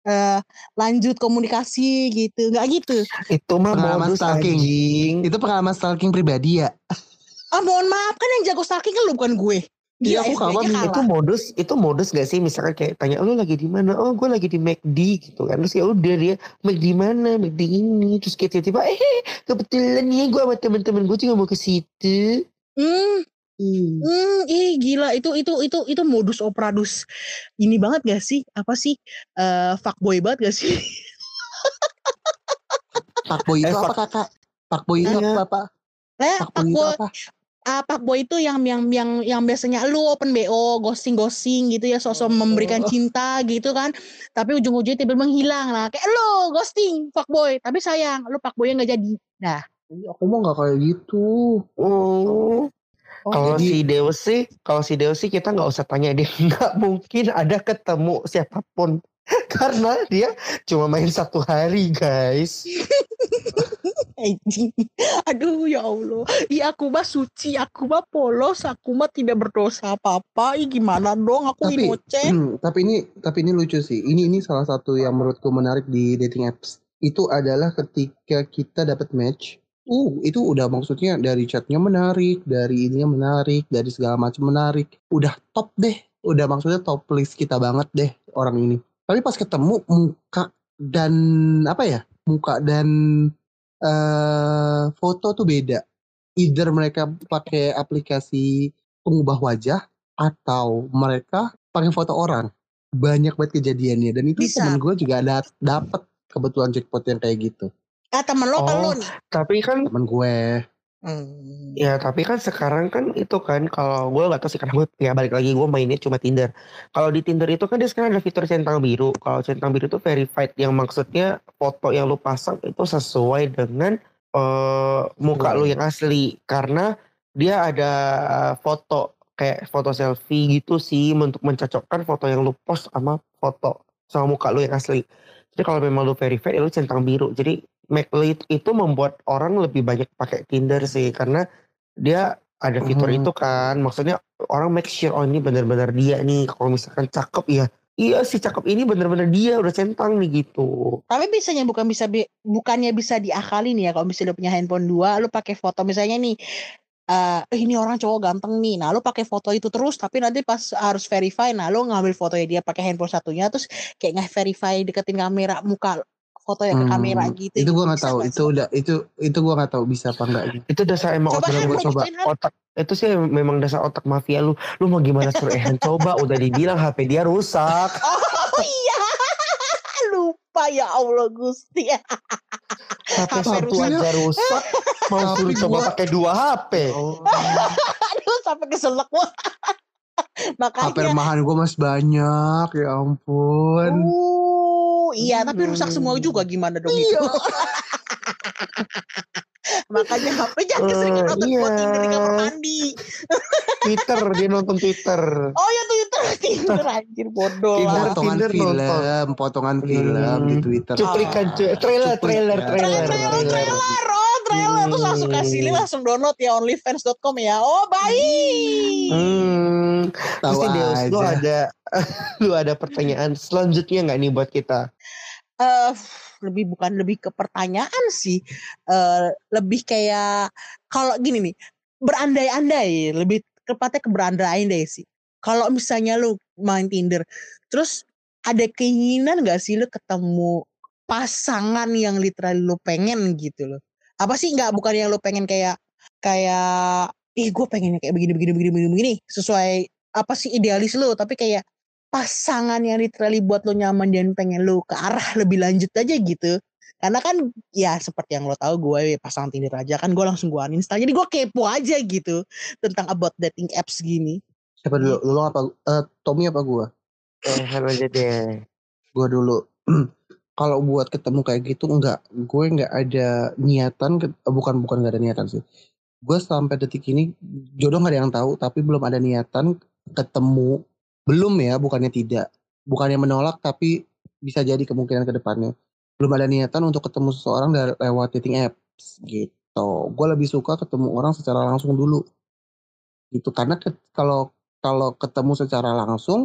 eh lanjut komunikasi gitu. Nggak gitu? Itu mah Pengalaman modus stalking. anjing. Itu pengalaman stalking pribadi ya? Ah mohon maaf kan yang jago stalking kan lu bukan gue Iya, Iya, aku kalah nih. itu modus itu modus gak sih misalkan kayak tanya lu lagi di mana oh gue lagi di McD gitu kan terus ya udah dia McD mana McD ini terus kayak tiba-tiba eh kebetulan nih gue sama teman-teman gue juga mau ke situ Hmm, Hmm. hmm, ih gila itu itu itu itu modus operadus ini banget gak sih? Apa sih? Eh fuckboy banget gak sih? Fuckboy itu Eh, apa kakak? Fuckboy itu Iya. apa apa? Eh, Fuckboy itu apa? ah, fuckboy itu yang yang yang yang biasanya lu open BO, ghosting-ghosting gitu ya, sosok memberikan Oh. cinta gitu kan. Tapi ujung-ujungnya tiba-tiba menghilang lah. Kayak lu ghosting, fuckboy, tapi sayang, lu fuckboynya nggak jadi. Nah, Aku mau nggak kayak gitu. oh Oh, kalau jadi si Deus sih kalau si Deus sih kita nggak usah tanya dia *laughs* nggak mungkin ada ketemu siapa pun *laughs* karena dia cuma main satu hari guys. Aduh ya Allah. Iya aku mah suci, aku mah polos, aku mah tidak berdosa apa-apa. Ih gimana dong aku Tapi- inocen. Hmm, tapi ini tapi ini lucu sih. Ini ini salah satu yang menurutku menarik di dating apps. Itu adalah ketika kita dapat match. Uh, itu udah maksudnya dari chatnya menarik, dari ininya menarik, dari segala macam menarik. Udah top deh. Udah maksudnya top list kita banget deh orang ini. Tapi pas ketemu muka dan apa ya? Muka dan eh foto tuh beda. Either mereka pakai aplikasi pengubah wajah atau mereka pakai foto orang. Banyak banget kejadiannya dan itu Bisa. temen gue juga ada dapet kebetulan jackpot yang kayak gitu. Ah temen lo apa Oh. lo nih? tapi kan Temen gue. Hmm. Ya tapi kan sekarang kan itu kan kalau gue gak tau sih karena gue ya balik lagi gue mainnya cuma Tinder. Kalau di Tinder itu kan dia sekarang ada fitur centang biru. Kalau centang biru itu verified yang maksudnya foto yang lu pasang itu sesuai dengan eh, muka lu yang asli karena dia ada foto kayak foto selfie gitu sih untuk mencocokkan foto yang lu post sama foto sama muka lu yang asli. Jadi kalau memang lu verified ya lu centang biru. Jadi McLeod itu membuat orang lebih banyak pakai Tinder sih karena dia ada fitur Hmm. itu kan maksudnya orang make sure oh ini benar-benar dia nih kalau misalkan cakep ya iya sih cakep ini benar-benar dia udah centang nih gitu Tapi bisanya bukan bisa bi- bukannya bisa diakali nih ya kalau misalnya lu punya handphone dua, lu pakai foto misalnya nih eh "Eh, ini orang cowok ganteng nih. Nah, lu pakai foto itu terus tapi nanti pas harus verify, nah lu ngambil fotonya dia pakai handphone satunya terus kayak nge-verify deketin kamera muka foto yang ke Hmm, kamera gitu. Itu gue nggak Bisa tahu. nggak Itu udah itu itu gue nggak tahu bisa apa enggak. itu dasar emang Coba otak Han, gua coba. Han. otak itu sih memang dasar otak mafia lu lu mau gimana suruh Ehan *laughs* coba udah dibilang HP dia rusak *laughs* Oh iya. *laughs* Lupa ya Allah Gusti. HP satu rusak. aja rusak mau suruh coba gua- pakai dua HP Oh, Aduh sampai keselak wah. HP Makanya remahan gue masih banyak. Ya ampun. Uh, iya, tapi rusak semua Hmm. juga gimana dong Iya. itu? *laughs* Makanya HP jangan *laughs* sering Eh, nonton iya. di kamar mandi. Twitter dia nonton Twitter Oh ya Twitter, *laughs* Tinder anjir bodoh Tinder, lah. potongan Tinder film, nonton. potongan film di Hmm. Twitter. cuplikan cu- trailer Cuplik, trailer ya. trailer Trailer, trailer, oh trailer terus langsung kasih link, Hmm. langsung download ya onlyfans.com ya. Oh baik. Hmm, Tahu nih Deus, lu ada *laughs* lu ada pertanyaan selanjutnya nggak nih buat kita? eh lebih bukan lebih ke pertanyaan sih eh lebih kayak kalau gini nih berandai-andai lebih tepatnya ke berandai-andai sih. Kalau misalnya lu main Tinder terus ada keinginan gak sih lu ketemu pasangan yang literal lu pengen gitu loh? Apa sih nggak bukan yang lu pengen kayak kayak ih gue pengennya kayak begini begini begini begini begini sesuai apa sih idealis lu tapi kayak pasangan yang literally buat lo nyaman dan pengen lo ke arah lebih lanjut aja gitu karena kan ya seperti yang lo tahu gue pasang Tinder aja kan gue langsung gue uninstall jadi gue kepo aja gitu tentang about dating apps gini Siapa dulu? Lu apa? Eh, Tommy apa gua? Eh, aja deh. Gua dulu. *clears throat* Kalau buat ketemu kayak gitu enggak, gue enggak ada niatan, eh, bukan bukan enggak ada niatan sih. Gue sampai detik ini jodoh nggak ada yang tahu, tapi belum ada niatan ketemu, belum ya, bukannya tidak, bukannya menolak, tapi bisa jadi kemungkinan ke depannya. Belum ada niatan untuk ketemu seseorang dari lewat dating apps gitu. Gue lebih suka ketemu orang secara langsung dulu, gitu. Karena ke- kalau kalau ketemu secara langsung,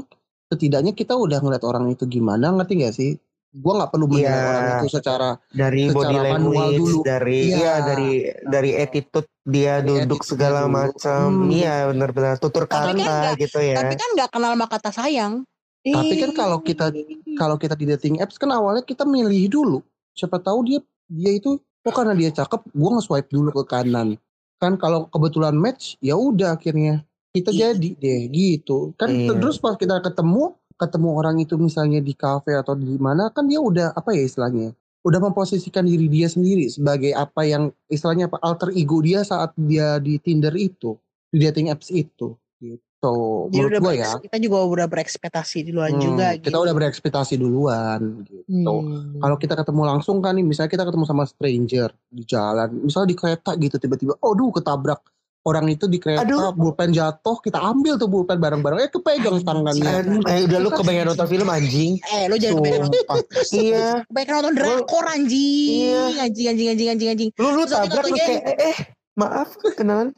setidaknya kita udah ngeliat orang itu gimana, ngerti gak sih? Gue nggak perlu menilai Iya. orang itu secara dari Secara body manual language, dulu. dari Iya. ya dari dari attitude dia Dari duduk attitude-nya segala dulu. macam. Hmm. Iya benar-benar tutur kan kata gitu ya. Tapi kan nggak kenal maka kata sayang. Tapi kan kalau kita- kalau kita di dating apps kan awalnya kita milih dulu siapa tahu dia dia itu oh karena dia cakep gue nge-swipe dulu ke kanan kan kalau kebetulan match ya udah akhirnya kita Iya. jadi deh gitu kan Iya. terus pas kita ketemu ketemu orang itu misalnya di cafe atau di mana kan dia udah apa ya istilahnya udah memposisikan diri dia sendiri sebagai apa yang istilahnya apa alter ego dia saat dia di Tinder itu di dating apps itu gitu Jadi menurut gue ya kita juga udah berekspektasi duluan Hmm, juga kita gitu. udah berekspektasi duluan gitu Hmm. kalau kita ketemu langsung kan nih misalnya kita ketemu sama stranger di jalan misalnya di kereta gitu tiba-tiba aduh ketabrak orang itu di kereta Aduh. pulpen jatuh kita ambil tuh pulpen bareng-bareng eh kepegang tangannya Eh, udah lu kebanyakan nonton film anjing. Eh lo jangan kebanyakan nonton. Sumpah. iya. Kebanyakan nonton drakor anjing. Iya. Anjing anjing anjing anjing anjing. Lu lu tabrak lu kayak eh, eh maaf kenalan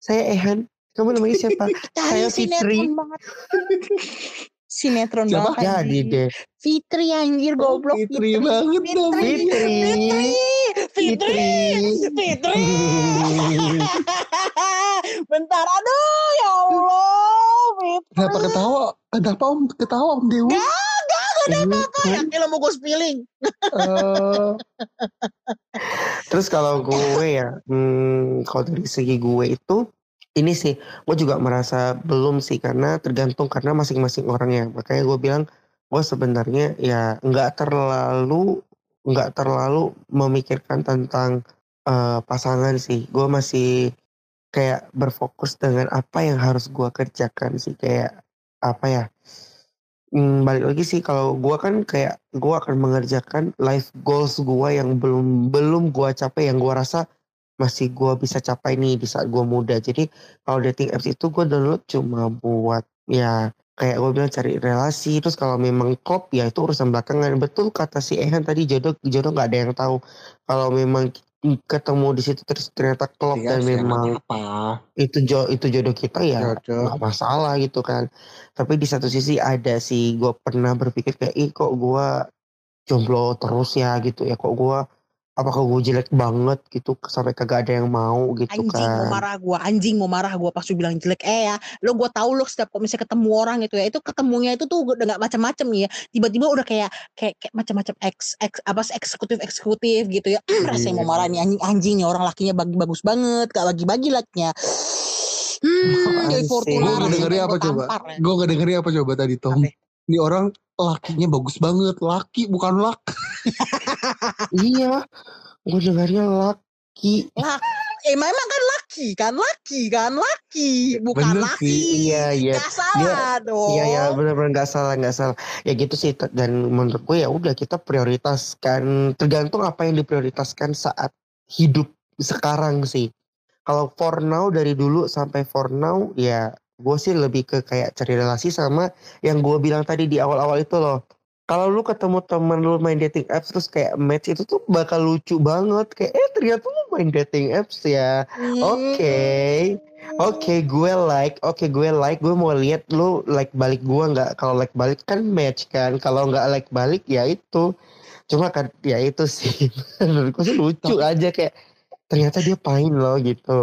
saya Ehan. Kamu namanya siapa? *laughs* Saya Fitri. *laughs* sinetron Siapa? banget. Jadi anjing. deh. Fitri anjir goblok. Fitri banget dong Fitri. Fitri. Fitri. Fitri. *laughs* Bentar aduh ya Allah. Fitri. kenapa ketawa kenapa om ketawa om Dewi Yakin lo mau gue spilling. Eh, Terus kalau gue ya, hmm, kalau dari segi gue itu, ini sih, gue juga merasa belum sih karena tergantung karena masing-masing orangnya. Makanya gue bilang, gue sebenarnya ya nggak terlalu nggak terlalu memikirkan tentang eh, pasangan sih. Gue masih kayak berfokus dengan apa yang harus gue kerjakan sih kayak apa ya? Hmm, balik lagi sih kalau gue kan kayak gue akan mengerjakan life goals gue yang belum belum gue capai yang gue rasa masih gue bisa capai nih di saat gue muda. Jadi kalau dating apps itu gue download cuma buat ya kayak gue bilang cari relasi. Terus kalau memang klop ya itu urusan belakangan. Betul kata si Ehan tadi jodoh jodoh nggak ada yang tahu. Kalau memang ketemu di situ terus ternyata klop iya dan memang apa itu jo itu jodoh kita ya Jodoh. nggak masalah gitu kan. Tapi di satu sisi ada sih gue pernah berpikir kayak ih kok gue jomblo terus ya gitu ya. Kok gue apakah gue jelek banget gitu sampai kagak ada yang mau gitu Anjing mau kan marah gue, anjing mau marah gue pas lu bilang jelek. Eh ya, lo gue tahu lo setiap kok misalnya ketemu orang gitu ya, itu ketemunya itu tuh udah nggak macam-macam ya. Tiba-tiba udah kayak kayak, kayak macam-macam eks, eks apa sih, eksekutif eksekutif gitu ya. Hmm, rasanya mau marah nih anjing anjing nih orang lakinya bagi bagus banget, gak bagi-bagi lakinya. *laughs* Hmm, gue ngedengerin rasanya apa coba ya. gue ngedengerin apa coba tadi Tom Apa? Ini orang lakinya bagus banget. Laki bukan lak. *laughs* Iya. Gue dengarnya laki. Eh memang kan laki kan, laki kan, laki, bukan Bener laki. sih, iya iya. Gak salah dong. Iya ya benar-benar nggak salah nggak salah. Ya gitu sih dan menurut gue ya udah kita prioritaskan tergantung apa yang diprioritaskan saat hidup sekarang sih. Kalau for now dari dulu sampai for now ya gue sih lebih ke kayak cari relasi sama yang gue bilang tadi di awal-awal itu loh kalau lu ketemu temen lu main dating apps terus kayak match itu tuh bakal lucu banget kayak eh ternyata lu main dating apps ya Hmm. Oke. Oke, gue like, oke gue like, gue mau lihat lu like balik gue nggak? Kalau like balik kan match kan, kalau nggak like balik ya itu. Cuma kan ya itu sih, *laughs* menurut gue sih lucu aja kayak ternyata dia pain loh gitu.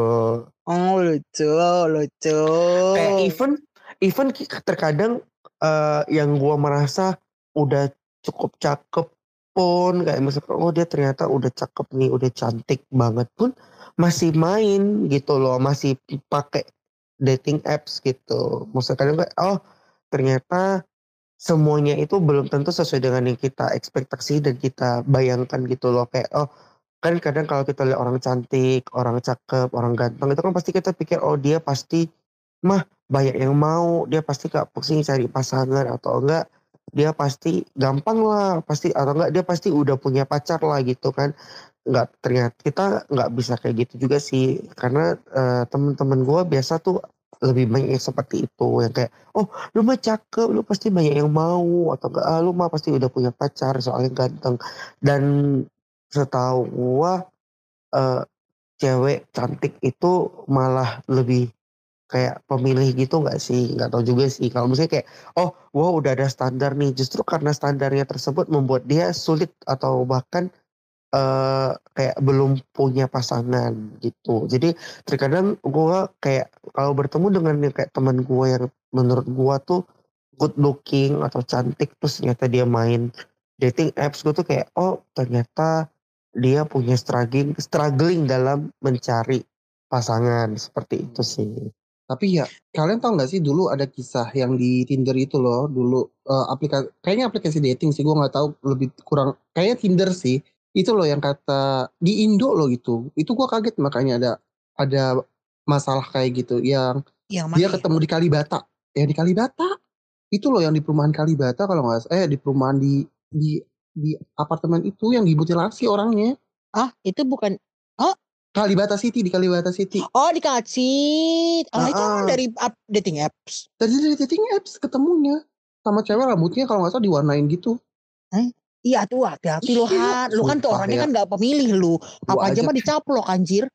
Oh lucu, lucu. Kayak even, even ki- terkadang eh, yang gue merasa udah cukup cakep pun kayak misalkan oh dia ternyata udah cakep nih, udah cantik banget pun masih main gitu loh, masih pakai dating apps gitu. Maksudnya kadang kayak oh ternyata semuanya itu belum tentu sesuai dengan yang kita ekspektasi dan kita bayangkan gitu loh kayak oh kan kadang kalau kita lihat orang cantik, orang cakep, orang ganteng itu kan pasti kita pikir oh dia pasti mah banyak yang mau, dia pasti gak pusing cari pasangan atau enggak dia pasti gampang lah, pasti atau enggak dia pasti udah punya pacar lah gitu kan. Enggak ternyata kita nggak bisa kayak gitu juga sih karena eh, teman-teman gue biasa tuh lebih banyak yang seperti itu yang kayak oh lu mah cakep lu pasti banyak yang mau atau enggak ah, lu mah pasti udah punya pacar soalnya ganteng dan setahu gua eh, cewek cantik itu malah lebih kayak pemilih gitu nggak sih? Nggak tahu juga sih. Kalau misalnya kayak, oh, wow udah ada standar nih. Justru karena standarnya tersebut membuat dia sulit atau bahkan eh kayak belum punya pasangan gitu. Jadi terkadang gue kayak kalau bertemu dengan kayak teman gue yang menurut gue tuh good looking atau cantik terus ternyata dia main dating apps gue tuh kayak oh ternyata dia punya struggling struggling dalam mencari pasangan seperti itu sih. Tapi ya kalian tau gak sih dulu ada kisah yang di Tinder itu loh dulu eh, aplikasi kayaknya aplikasi dating sih gue nggak tahu lebih kurang kayaknya Tinder sih itu loh yang kata di Indo loh gitu itu gue kaget makanya ada ada masalah kayak gitu yang Yang dia ya? ketemu di Kalibata ya di Kalibata itu loh yang di perumahan Kalibata kalau nggak salah- eh di perumahan di di di apartemen itu yang dimutilasi orangnya Ah, itu bukan Kalibata City di Kalibata City Oh, dikasih. Oh, itu Ah, emang ah. dari app dating apps. dari dari dating apps ketemunya sama cewek rambutnya kalau nggak salah diwarnain gitu Iya tuh hati-hati lu Han. Lu kan tuh orangnya ya. kan gak pemilih lu. Gua Apa aja aja mah dicaplok anjir.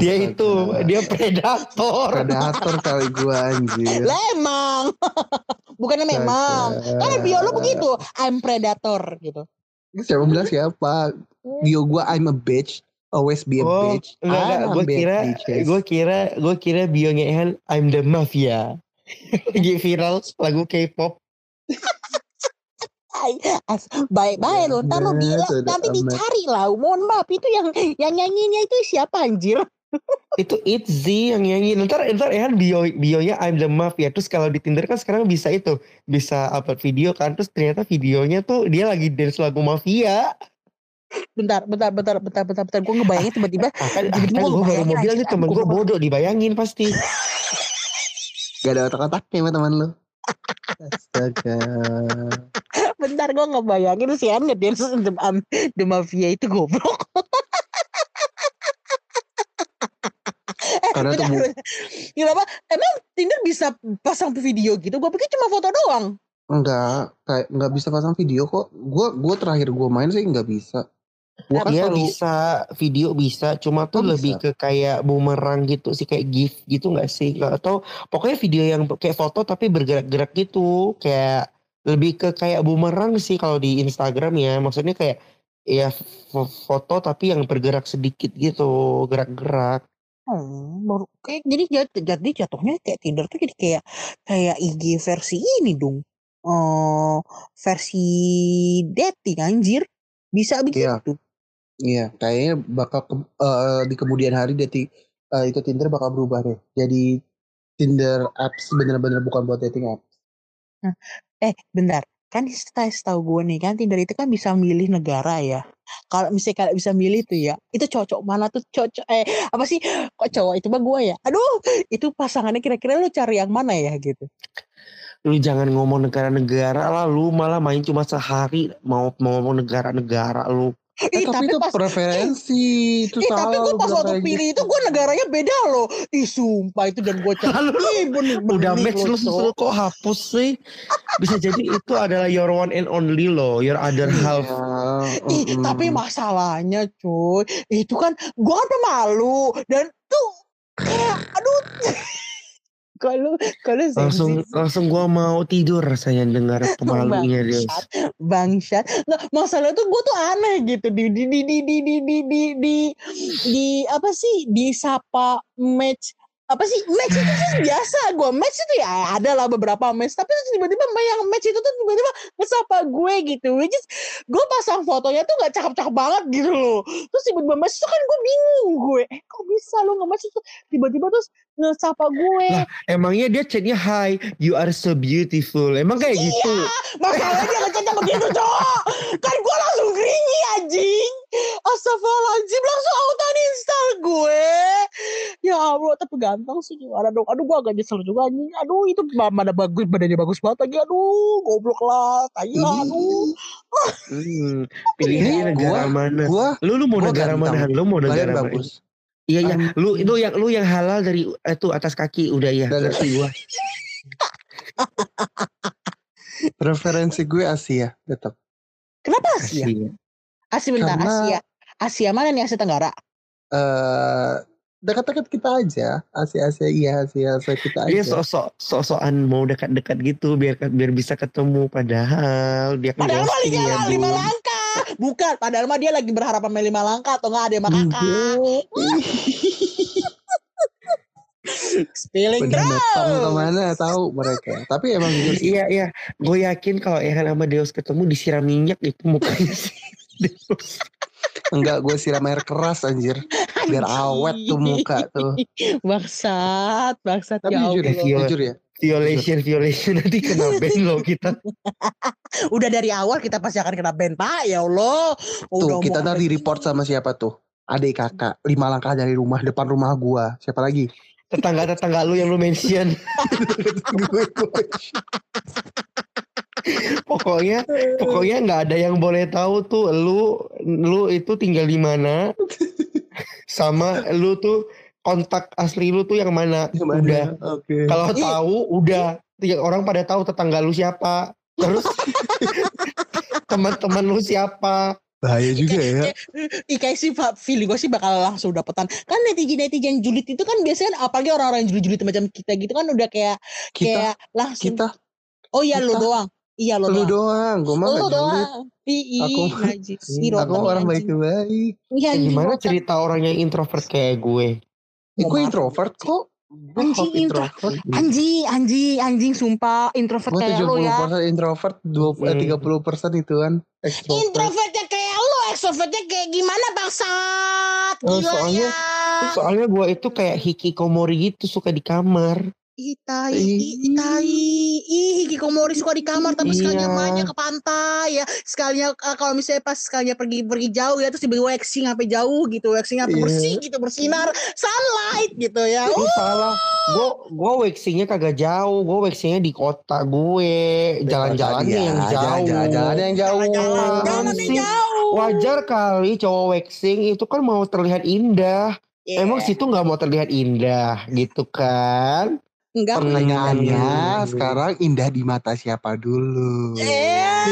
Dia Astaga. itu dia predator. predator kali gua anjir Lah emang. *laughs* Bukannya memang. Kan bio lu begitu. I'm predator gitu. siapa bilang siapa *laughs* bio gua I'm a bitch always be a Oh, bitch enggak enggak, I'm a gue bad kira gue kira gue kira bionya Han I'm the mafia. *laughs* Lagi viral lagu K-pop. Baik-baik lu. Ntar lu Nah, bilang, sudah nanti amat. dicari lah. Mohon maaf, itu yang yang nyanyinya itu siapa anjir? *laughs* Itu Itzy yang nyanyi. Ntar ntar Han bio bionya I'm the mafia. Terus kalau di Tinder kan sekarang bisa itu bisa upload video kan. Terus ternyata videonya tuh dia lagi dance lagu mafia. Bentar, bentar, bentar, bentar, bentar, bentar. Gue ngebayangin tiba-tiba. Akan Tiba-tiba akan gua gue baru mau bilang nih temen gua gue bodoh dibayangin pasti. gak ada otak-otaknya sama teman lu astaga *laughs* Bentar gue ngebayangin si An ngedance the, um, the Mafia itu goblok. *laughs* eh, Karena bu- bentar. Kenapa? *laughs* Emang Tinder bisa pasang video gitu? Gue pikir cuma foto doang. enggak kayak nggak bisa pasang video kok gua gua terakhir gua main sih nggak bisa gua kan Dia selalu bisa video bisa, cuma tuh Oh, lebih ke kayak bumerang gitu sih kayak GIF gitu nggak sih? Atau pokoknya video yang kayak foto tapi bergerak-gerak gitu, kayak lebih ke kayak bumerang sih kalau di Instagram ya. Maksudnya kayak ya fo- foto tapi yang bergerak sedikit gitu, gerak-gerak. Hmm, baru kayak jadi jat- jadi jatuhnya kayak Tinder tuh jadi kayak kayak IG versi ini dong. Eh versi dating anjir. Bisa Iya. begitu. Iya kayaknya bakal ke- eh, di kemudian hari dating eh, itu Tinder bakal berubah deh jadi Tinder apps bener-bener bukan buat dating apps Eh, bentar. Kan setahu setahu gue nih kan Tinder itu kan bisa milih negara ya. Kalau misalnya kalau bisa milih tuh ya, itu cocok mana tuh cocok eh apa sih kok cowok itu mah gue ya. Aduh, itu pasangannya kira-kira lu cari yang mana ya gitu. Lu jangan ngomong negara-negara lah, lu malah main cuma sehari mau mau ngomong negara-negara lu. Eh, Ih, tapi, itu pas preferensi itu Ih, tapi salah gue lu pas waktu pilih gitu. itu gue negaranya beda loh. Ih sumpah itu dan gue cari. Ih bener *laughs* udah match lu lu kok hapus sih? Bisa jadi itu adalah your one and only lo, your other half. Iya, Ih, mm-mm. tapi masalahnya cuy, itu kan gue kan pemalu dan tuh kayak aduh. *laughs* Kalau kalau Langsung langsung gua mau tidur rasanya dengar *laughs* pemalunya dia. bangsat. Nggak, masalah tuh gue tuh aneh gitu. Di di di di di di di di, di, di apa sih? Disapa match apa sih? Match itu sih biasa gue match itu ya ada lah beberapa match. Tapi terus tiba-tiba yang match itu tuh tiba-tiba ngesapa gue gitu. Which is gue pasang fotonya tuh gak cakep-cakep banget gitu loh. Terus tiba-tiba match itu kan gue bingung gue. Eh kok bisa lo nge-match itu? Tiba-tiba terus ngesapa gue Lah, emangnya dia chatnya hi, you are so beautiful. Emang kayak gitu? Iya, masalahnya dia ngecatnya begitu cowok. Kan gue langsung gringi anjing. Astagfirullahaladzim langsung auto install gue. Ya Allah tapi ganteng sih gimana dong. Aduh gue agak nyesel juga anjing. Aduh itu mana bagus badannya bagus banget lagi. Aduh goblok lah. Tai lah aduh. Hmm, pilihannya negara gua- mana? gua Lu lu mau gua negara ganteng. mana? Lu mau negara mana? bagus Iya iya, Um, lu itu yang lu yang halal dari itu atas kaki udah ya. Udah Ngerti gua. preferensi gue Asia tetap Kenapa Asia? Asia. Asia bentar Karena- Asia. Asia mana nih Asia Tenggara? eh dekat-dekat kita aja. Asia-Asia iya Asia-Asia kita Dia aja. sok-sok sok-sokan mau dekat-dekat gitu biar biar bisa ketemu padahal dia kan Padahal lima, ya, langkah. Bukan, padahal mah dia lagi berharap sama lima langkah atau enggak ada sama kakak. *laughs* Spilling Udah terus. ke mana tahu mereka. Tapi emang sih. Iya iya, gue yakin kalau Ehan sama Deus ketemu disiram minyak itu mukanya sih. Deus. *laughs* Enggak gue siram air keras anjir. Biar awet tuh muka tuh. *laughs* Bangsat, bangsat Tapi ya jujur ya. Allah. jujur ya. Violation violation *laughs* nanti kena ban loh kita. *laughs* Udah dari awal kita pasti akan kena ban, Pak. Ya Allah. Tuh kita mau ntar di report sama siapa tuh? Adik kakak, lima langkah dari rumah, depan rumah gua. Siapa lagi? Tetangga-tetangga lu yang lu mention. *laughs* Pokoknya pokoknya nggak ada yang boleh tahu tuh lu lu itu tinggal di mana sama lu tuh kontak asli lu tuh yang mana. Yang mana? Udah. Oke. Kalau Ih. tahu udah tiga orang pada tahu tetangga lu siapa. Terus *laughs* teman-teman lu siapa. Bahaya juga ya. Ih kayak sih Pak, feeling gue sih bakal langsung dapetan. Kan netizen-netizen julid itu kan biasanya apalagi orang-orang yang julid-julid macam kita gitu kan udah kayak Kita, kayak langsung. kita, oh iya lu kita. doang. Iya lu, lu doang. doang. Gue mah Lu gak julid. doang. Aku- najis. Aku orang baik-baik. Iya, anjing, gimana cerita orang yang introvert kayak gue? Eh, maaf. introvert kok. Anjing, introvert. Anjing, anjing, anjing sumpah introvert kayak lu ya. 70% introvert, 20, eh, Hmm. 30% itu kan extrovert. Introvertnya kayak lu, extrovertnya kayak gimana bangsat? Oh, Gila soalnya- ya. Soalnya gue itu kayak hikikomori gitu suka di kamar. Ih, tai, ih, hikikomori suka di kamar tapi sekalinya Iya. aja ke pantai ya. Sekalinya eh, kalau misalnya pas sekalinya pergi pergi jauh ya terus tiba-tiba waxing sampai jauh gitu, waxing sampai Iya. bersih gitu, bersinar sunlight gitu ya. Lu salah. Gue gue waxingnya kagak jauh. Gue waxingnya di kota gue. Jalan-jalannya yang Iya, jauh. Jalan-jalan yang jauh. Jalan-jalan yang jauh. Wajar kali cowok waxing itu kan mau terlihat indah. Iya. Emang situ nggak mau terlihat indah gitu kan? Enggak Pertanyaannya Hmm. sekarang indah di mata siapa dulu? Eh.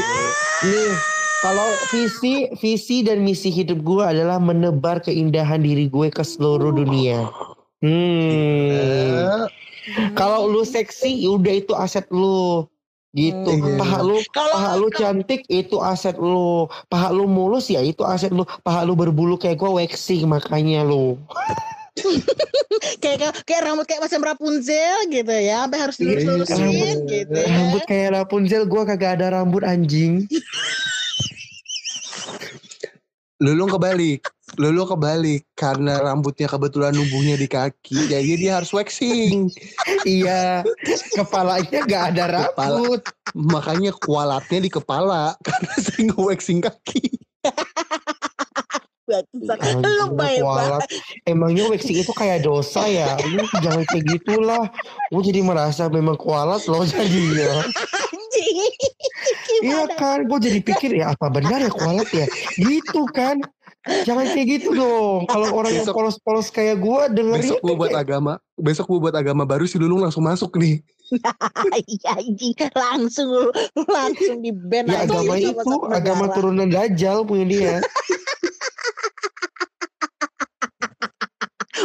Nih, kalau visi visi dan misi hidup gue adalah menebar keindahan diri gue ke seluruh dunia. Hmm. Eh, Kalau lu seksi, udah itu aset lu. Gitu. Hmm. Paha lu, Kalau paha lu cantik itu aset lu. Paha lu mulus ya itu aset lu. Paha lu berbulu kayak gue waxing makanya lu. Kayak kayak, kayak rambut kayak macam Rapunzel gitu ya, sampai harus Iya, dilurus-lurusin rambut- gitu ya. Rambut kayak Rapunzel gue kagak ada rambut anjing. Lulu kebalik. Lulu kebalik karena rambutnya kebetulan numbuhnya di kaki, jadi dia harus waxing. iya. Kepalanya gak ada Kepala. rambut. Makanya kualatnya di kepala karena sering waxing kaki. Anjing, Lu baik banget. Emangnya waxing itu kayak dosa ya? Lu jangan kayak gitulah. Gue jadi merasa memang kualat loh jadinya. Iya kan, gue jadi pikir ya apa benar ya kualat ya? Gitu kan. Jangan kayak gitu dong. Kalau orang yang Besok- polos-polos kayak gue dengerin Besok gue buat agama, besok gue buat agama baru si Lulung langsung masuk nih. *laughs* Iya anjing langsung langsung di ban ya agama itu agama turunan dajjal punya dia. *laughs*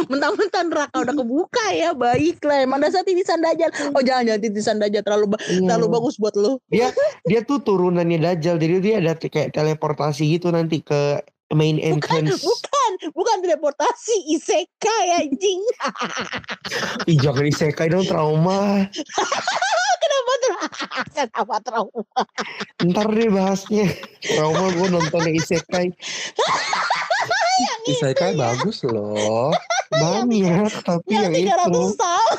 mentang-mentang neraka udah kebuka ya baiklah emang dasar titisan dajal oh jangan jangan titisan dajal terlalu ba- Iya. terlalu bagus buat lu. Dia tuh turunannya dajjal, jadi dia ada kayak teleportasi gitu nanti ke main bukan entrance. bukan bukan teleportasi isekai anjing *laughs* Ih jangan isekai dong trauma. *laughs* kenapa tuh *laughs* kenapa trauma Ntar deh bahasnya. Trauma gue nonton isekai Isekai bagus loh. banyak, tapi yang yang, tiga itu. ratus tahun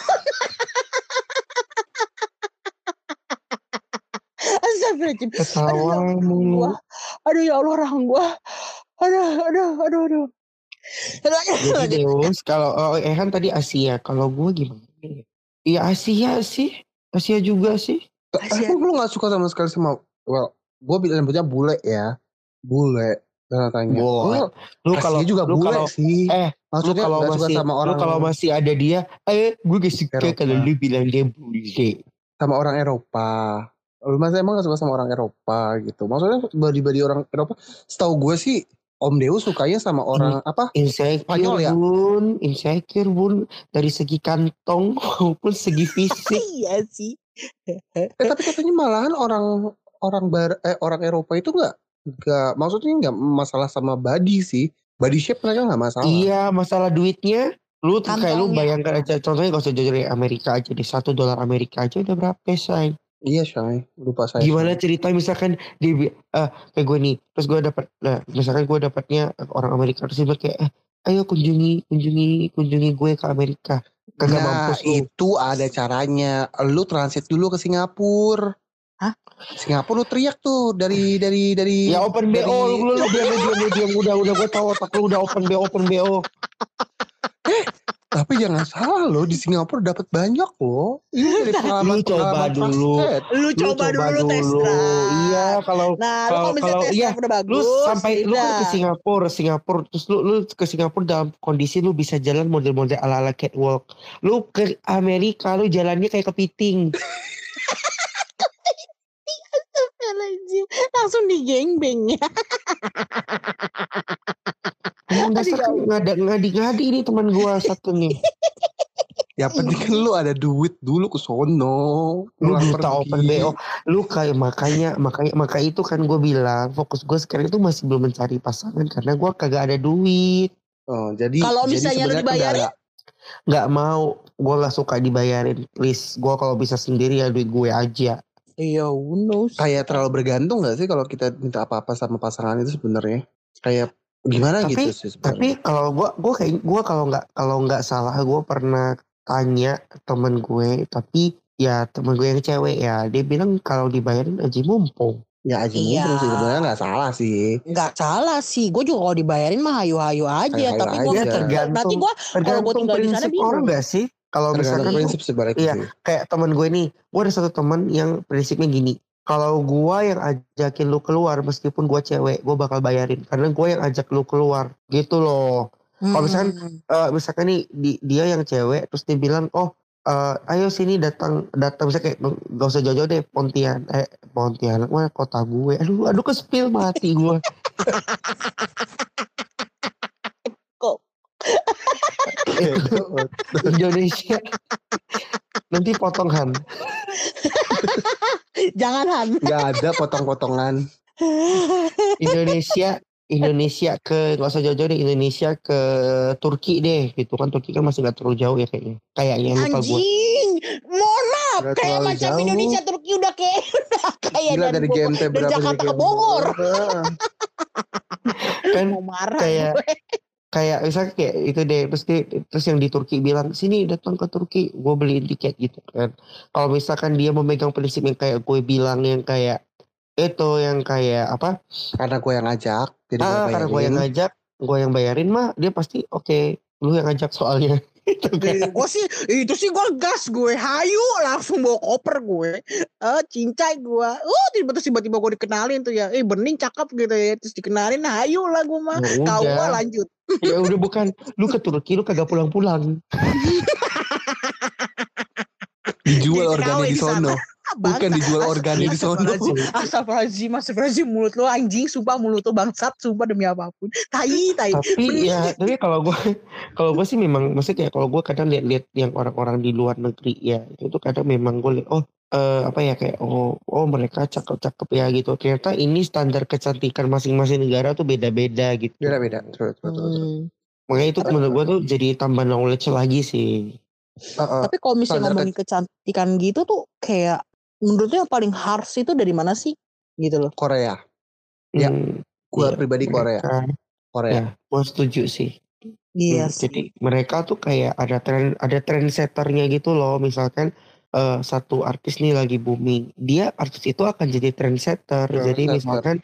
Astagfirullahaladzim Ketawa Aduh, mulu. gua. Aduh ya Allah rahang gua. Aduh, aduh, aduh, aduh. Jadi Deus, kalau oh, Ehan tadi Asia, kalau gue gimana? Iya Asia sih, Asia juga sih. Asia. Emang lu gak suka sama sekali sama, well, gue bilang nyebutnya bule ya. Bule. Tanda tanya. Bule. Lu kalau juga lu bule kalau sih. eh Maksudnya kalau masih sama lu orang kalau masih ada dia, eh gue gak suka Eropa. kalau lu bilang dia bule. sama orang Eropa. Lu masih emang gak suka sama orang Eropa gitu. Maksudnya body-body orang Eropa. Setahu gue sih Om Deus sukanya sama orang apa? Insecure Spanyol ya? bun, insecure bun dari segi kantong *laughs* maupun segi fisik. *laughs* iya sih. Eh tapi katanya malahan orang orang bar eh orang Eropa itu nggak nggak maksudnya nggak masalah sama body sih. Body shape mereka nggak masalah. Iya masalah duitnya. Lu tuh kayak lu bayangkan aja contohnya gak usah jauh dari Amerika aja deh satu dolar Amerika aja udah berapa say? Iya Shay, lupa saya. Gimana cerita misalkan dia bi- eh kayak gue nih terus gue dapat nah, misalkan gue dapatnya orang Amerika terus dia kayak eh, ayo kunjungi kunjungi kunjungi gue ke Amerika kagak Nah mampus lu itu ada caranya. Lu transit dulu ke Singapura. Hah? Singapura lu teriak tuh dari dari dari ya open BO dari- lu lu diam diam udah udah gue tahu otak lu udah open BO open BO Tapi jangan salah loh di Singapura dapat banyak loh. Ini dari pengalaman Lu coba dulu. Lu lu coba, dulu, lu tes drive. iya kalau Nah, lu Kalau- kalau iya, udah bagus. lu sampai lu kan ke. Singapura Singapura terus lu lu ke Singapura dalam kondisi lu bisa jalan model-model ala-ala catwalk lu ke Amerika lu jalannya kayak kepiting. *laughs* Langsung digengbeng ya. *laughs* Emang dasar ya Allah. ngada ngadi ngadi ini teman gua satu nih Yang *laughs* penting kan lu ada duit dulu ke sono. lu pergi. open BO lu kayak makanya makanya maka itu kan gue bilang fokus gue sekarang itu masih belum mencari pasangan karena gua kagak ada duit Oh, jadi Kalau jadi misalnya lu dibayarin? nggak mau gua nggak suka dibayarin please gua kalau bisa sendiri ya duit gue aja Iya, who knows. kayak terlalu bergantung gak sih kalau kita minta apa-apa sama pasangan itu sebenarnya kayak gimana Tapi- gitu sih Tapi kalau gua gua kayak gua kalau nggak kalau nggak salah gua pernah tanya temen gue tapi ya temen gue yang cewek ya dia bilang kalau dibayarin aja mumpung. ya aja Iya. mumpung sih sebenarnya nggak salah sih. Nggak salah sih. Gue juga kalau dibayarin mah hayu-hayu aja. Hayu-hayu tapi gue tergantung nanti gue kalau gue tinggal di sana bingung. orang gak sih? Kalau misalkan prinsip sebaliknya iya. kayak temen gue nih, gue ada satu temen yang prinsipnya gini. Kalau gua yang ajakin lu keluar meskipun gua cewek, gua bakal bayarin karena gua yang ajak lu keluar. Gitu loh. Kalau misalkan Hmm. eh misalkan nih di- dia yang cewek terus dia bilang oh eh, ayo sini datang datang misalnya kayak gak usah jauh-jauh deh Pontian eh Pontianak mah kota gue aduh aduh ke spill mati gue Kok? *laughs* Indonesia nanti potong Han *laughs* Jangan Han. Nggak ada potong-potongan. Indonesia Indonesia ke nggak usah jauh-jauh deh Indonesia ke Turki deh gitu kan Turki kan masih nggak terlalu jauh ya kayaknya kayaknya lupa gue Anjing. Mohon maaf. Nggak Kayak macam jauh. Indonesia Turki udah kayak *laughs* udah kayak Gila dari dari GMT dari berapa Jakarta dari ke Bogor. Kan *laughs* Mau marah kayak gue. Kayak misalnya kayak itu deh terus dia, terus yang di Turki bilang sini datang ke Turki gue beliin tiket gitu kan kalau misalkan dia memegang prinsip yang kayak gue bilang yang kayak itu yang kayak apa Karena gue yang ngajak. Jadi gue ah karena gue yang ngajak gue yang bayarin mah dia pasti oke lu yang ngajak soalnya. *laughs* gue sih itu sih gue gas gue. Hayu langsung bawa koper gue. Eh cincai gue uh tiba-tiba tiba-tiba gue dikenalin tuh ya. Eh bening cakep gitu ya. Terus dikenalin hayu lah gue mah. Ya kau mah lanjut. Ya udah bukan. Lu ke Turki lu kagak pulang-pulang. *laughs* Dijual organnya di sono. Bukan dijual organnya di sono. Astagfirullahaladzim, astagfirullahaladzim, mulut lo anjing, sumpah mulut lo bangsat, sumpah demi apa pun. Tai, tai. tapi ya tapi kalau gue kalau gue sih memang maksudnya kayak kalau gue kadang lihat-lihat yang orang-orang di luar negeri ya itu tuh kadang memang gue lihat oh eh, apa ya kayak oh oh mereka cakep-cakep ya gitu ternyata ini standar kecantikan masing-masing negara tuh beda-beda gitu Beda-beda. Betul, betul, betul. Hmm. makanya itu menurut gue tuh jadi tambah knowledge lagi sih Heeh. Tapi kalau misalnya ngomongin kecantikan gitu tuh kayak menurutnya yang paling harsh itu dari mana sih? Gitu loh. Korea. Ya, Hmm, Gue iya, pribadi Korea. mereka- Korea. ya gue setuju sih Iya Hmm, sih. Jadi mereka tuh kayak ada tren ada trendsetternya gitu loh. Misalkan eh, satu artis nih lagi booming, dia artis itu akan jadi trendsetter. Jadi Trendsetter. misalkan,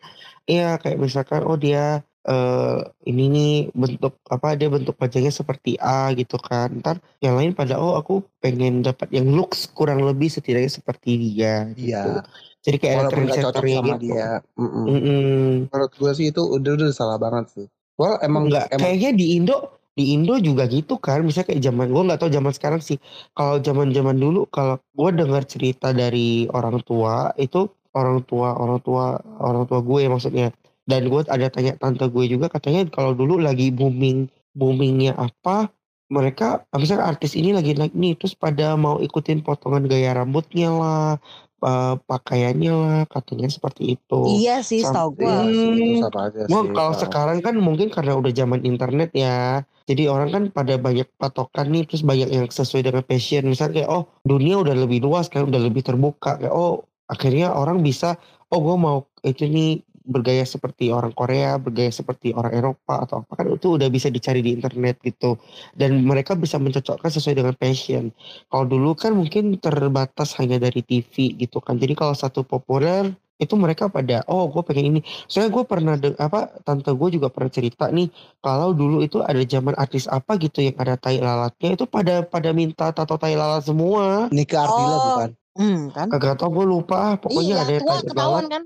iya kayak misalkan oh dia eh ini nih bentuk apa dia bentuk wajahnya seperti A gitu kan. Ntar yang lain pada oh aku pengen dapat yang looks kurang lebih setidaknya seperti dia. Gitu. Iya. Jadi kayak Walaupun gak cocok sama gitu. dia. Mm-mm. Mm-mm. Menurut gue sih itu udah udah salah banget sih. Well emang Enggak, emang kayaknya di Indo di Indo juga gitu kan. Misalnya kayak zaman gue nggak tahu zaman sekarang sih. Kalau zaman zaman dulu kalau gue dengar cerita dari orang tua itu orang tua orang tua orang tua gue maksudnya Dan gue ada tanya tante gue juga katanya kalau dulu lagi booming boomingnya apa mereka misalnya artis ini lagi naik nih terus pada mau ikutin potongan gaya rambutnya lah uh, pakaiannya lah katanya seperti itu. Iya sih, setahu gue. Hmm, sih, kalau sekarang kan mungkin karena udah zaman internet ya. Jadi orang kan pada banyak patokan nih terus banyak yang sesuai dengan passion. Misalnya kayak oh dunia udah lebih luas kan udah lebih terbuka kayak oh akhirnya orang bisa oh gue mau itu nih bergaya seperti orang Korea, bergaya seperti orang Eropa atau apa kan itu udah bisa dicari di internet gitu. Dan mereka bisa mencocokkan sesuai dengan passion. Kalau dulu kan mungkin terbatas hanya dari TV gitu kan. Jadi kalau satu populer itu mereka pada oh gue pengen ini. Soalnya gue pernah de- apa tante gue juga pernah cerita nih kalau dulu itu ada zaman artis apa gitu yang ada tai lalatnya itu pada pada minta tato tai lalat semua. Nika Ardila Oh. bukan? Hmm, kan? Kagak tau gue lupa ah, pokoknya iya, ada yang tua tai ketahuan lalat. kan?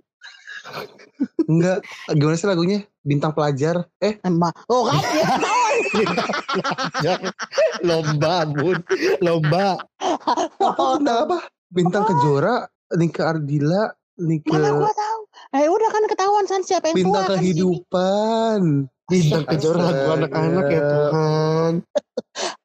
Enggak. Gimana sih lagunya? Bintang pelajar. Eh, Emang. Oh kan? *laughs* Ya, lomba bun lomba apa bintang apa? Bintang Kejora, Nika Ardila, Nika Mana gua tahu. Eh udah kan ketahuan San siapa yang Bintang tua kan. Kehidupan. bintang kejora lagu anak-anak ya Tuhan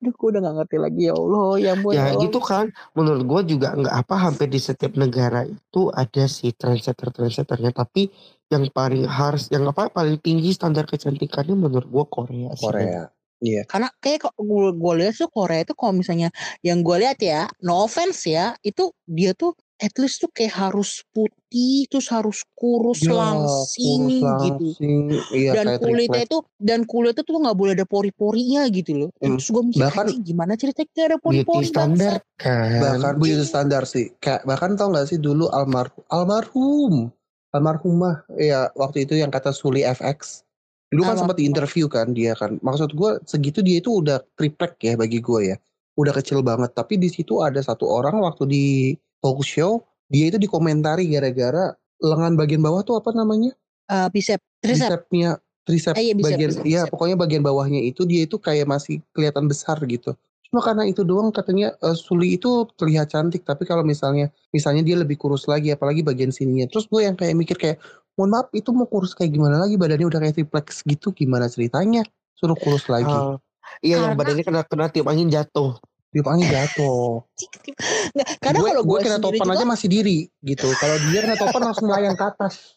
Aduh, gue udah gak ngerti lagi ya Allah. Ya ampun. ya Allah. gitu kan menurut gue juga nggak apa hampir di setiap negara itu ada sih trendsetter trendsetternya tapi yang paling harus yang apa paling tinggi standar kecantikannya menurut gue Korea sih Korea. Iya. Karena kayak kok gue gue lihat tuh Korea itu kalau misalnya yang gue lihat ya, no offense ya, itu dia tuh at least tuh kayak harus putih, terus harus kurus Ya, langsing kurus gitu. langsing. Iya, dan kayak kulitnya itu dan kulitnya tuh nggak boleh ada pori-porinya gitu loh. Hmm. Terus gue mikir Bahkan- "Anjing, gimana ceritanya nggak ada pori-pori standar bangsat?" kan bahkan bu itu standar sih kayak bahkan tau gak sih dulu almarhum almarhum almarhumah ya waktu itu yang kata Suli FX dulu kan sempat interview kan dia kan maksud gue segitu dia itu udah triplek ya bagi gue ya udah kecil banget tapi di situ ada satu orang waktu di talk show dia itu dikomentari gara-gara lengan bagian bawah tuh apa namanya? Eh, bicep, tricep. tricepnya tricep Eh, iya, bicep, bagian bicep, ya bicep. pokoknya bagian bawahnya itu dia itu kayak masih kelihatan besar gitu. Cuma karena itu doang katanya eh, Suli itu terlihat cantik tapi kalau misalnya misalnya dia lebih kurus lagi apalagi bagian sininya. Terus gue yang kayak mikir kayak mohon maaf itu mau kurus kayak gimana lagi? Badannya udah kayak triplex gitu gimana ceritanya? Suruh kurus lagi. Ah, iya yang Karena- badannya kena kena tiup angin jatuh tiup angin jatuh. Nggak, karena gue kalau gue gue kena topan juga, aja masih diri gitu. Kalau dia kena topan langsung melayang ke atas.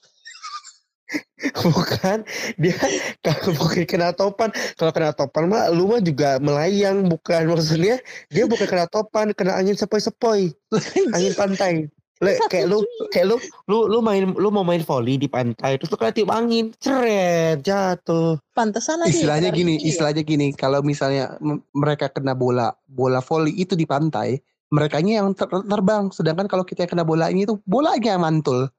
*laughs* Bukan. Dia kalau bukan kena topan kalau kena topan mah lu mah juga melayang bukan. Maksudnya dia bukan kena topan kena angin sepoi-sepoi. *laughs* Angin pantai Le, kayak lu kayak lu lu lu main lu mau main volley di pantai terus lu kena tiup angin. Ceret jatuh. Pantesan aja ya, istilahnya gini tinggi ya. istilahnya gini kalau misalnya mereka kena bola bola voli itu di pantai mereka yang ter- terbang. Sedangkan kalau kita yang kena bolanya itu bolanya yang mantul. *laughs*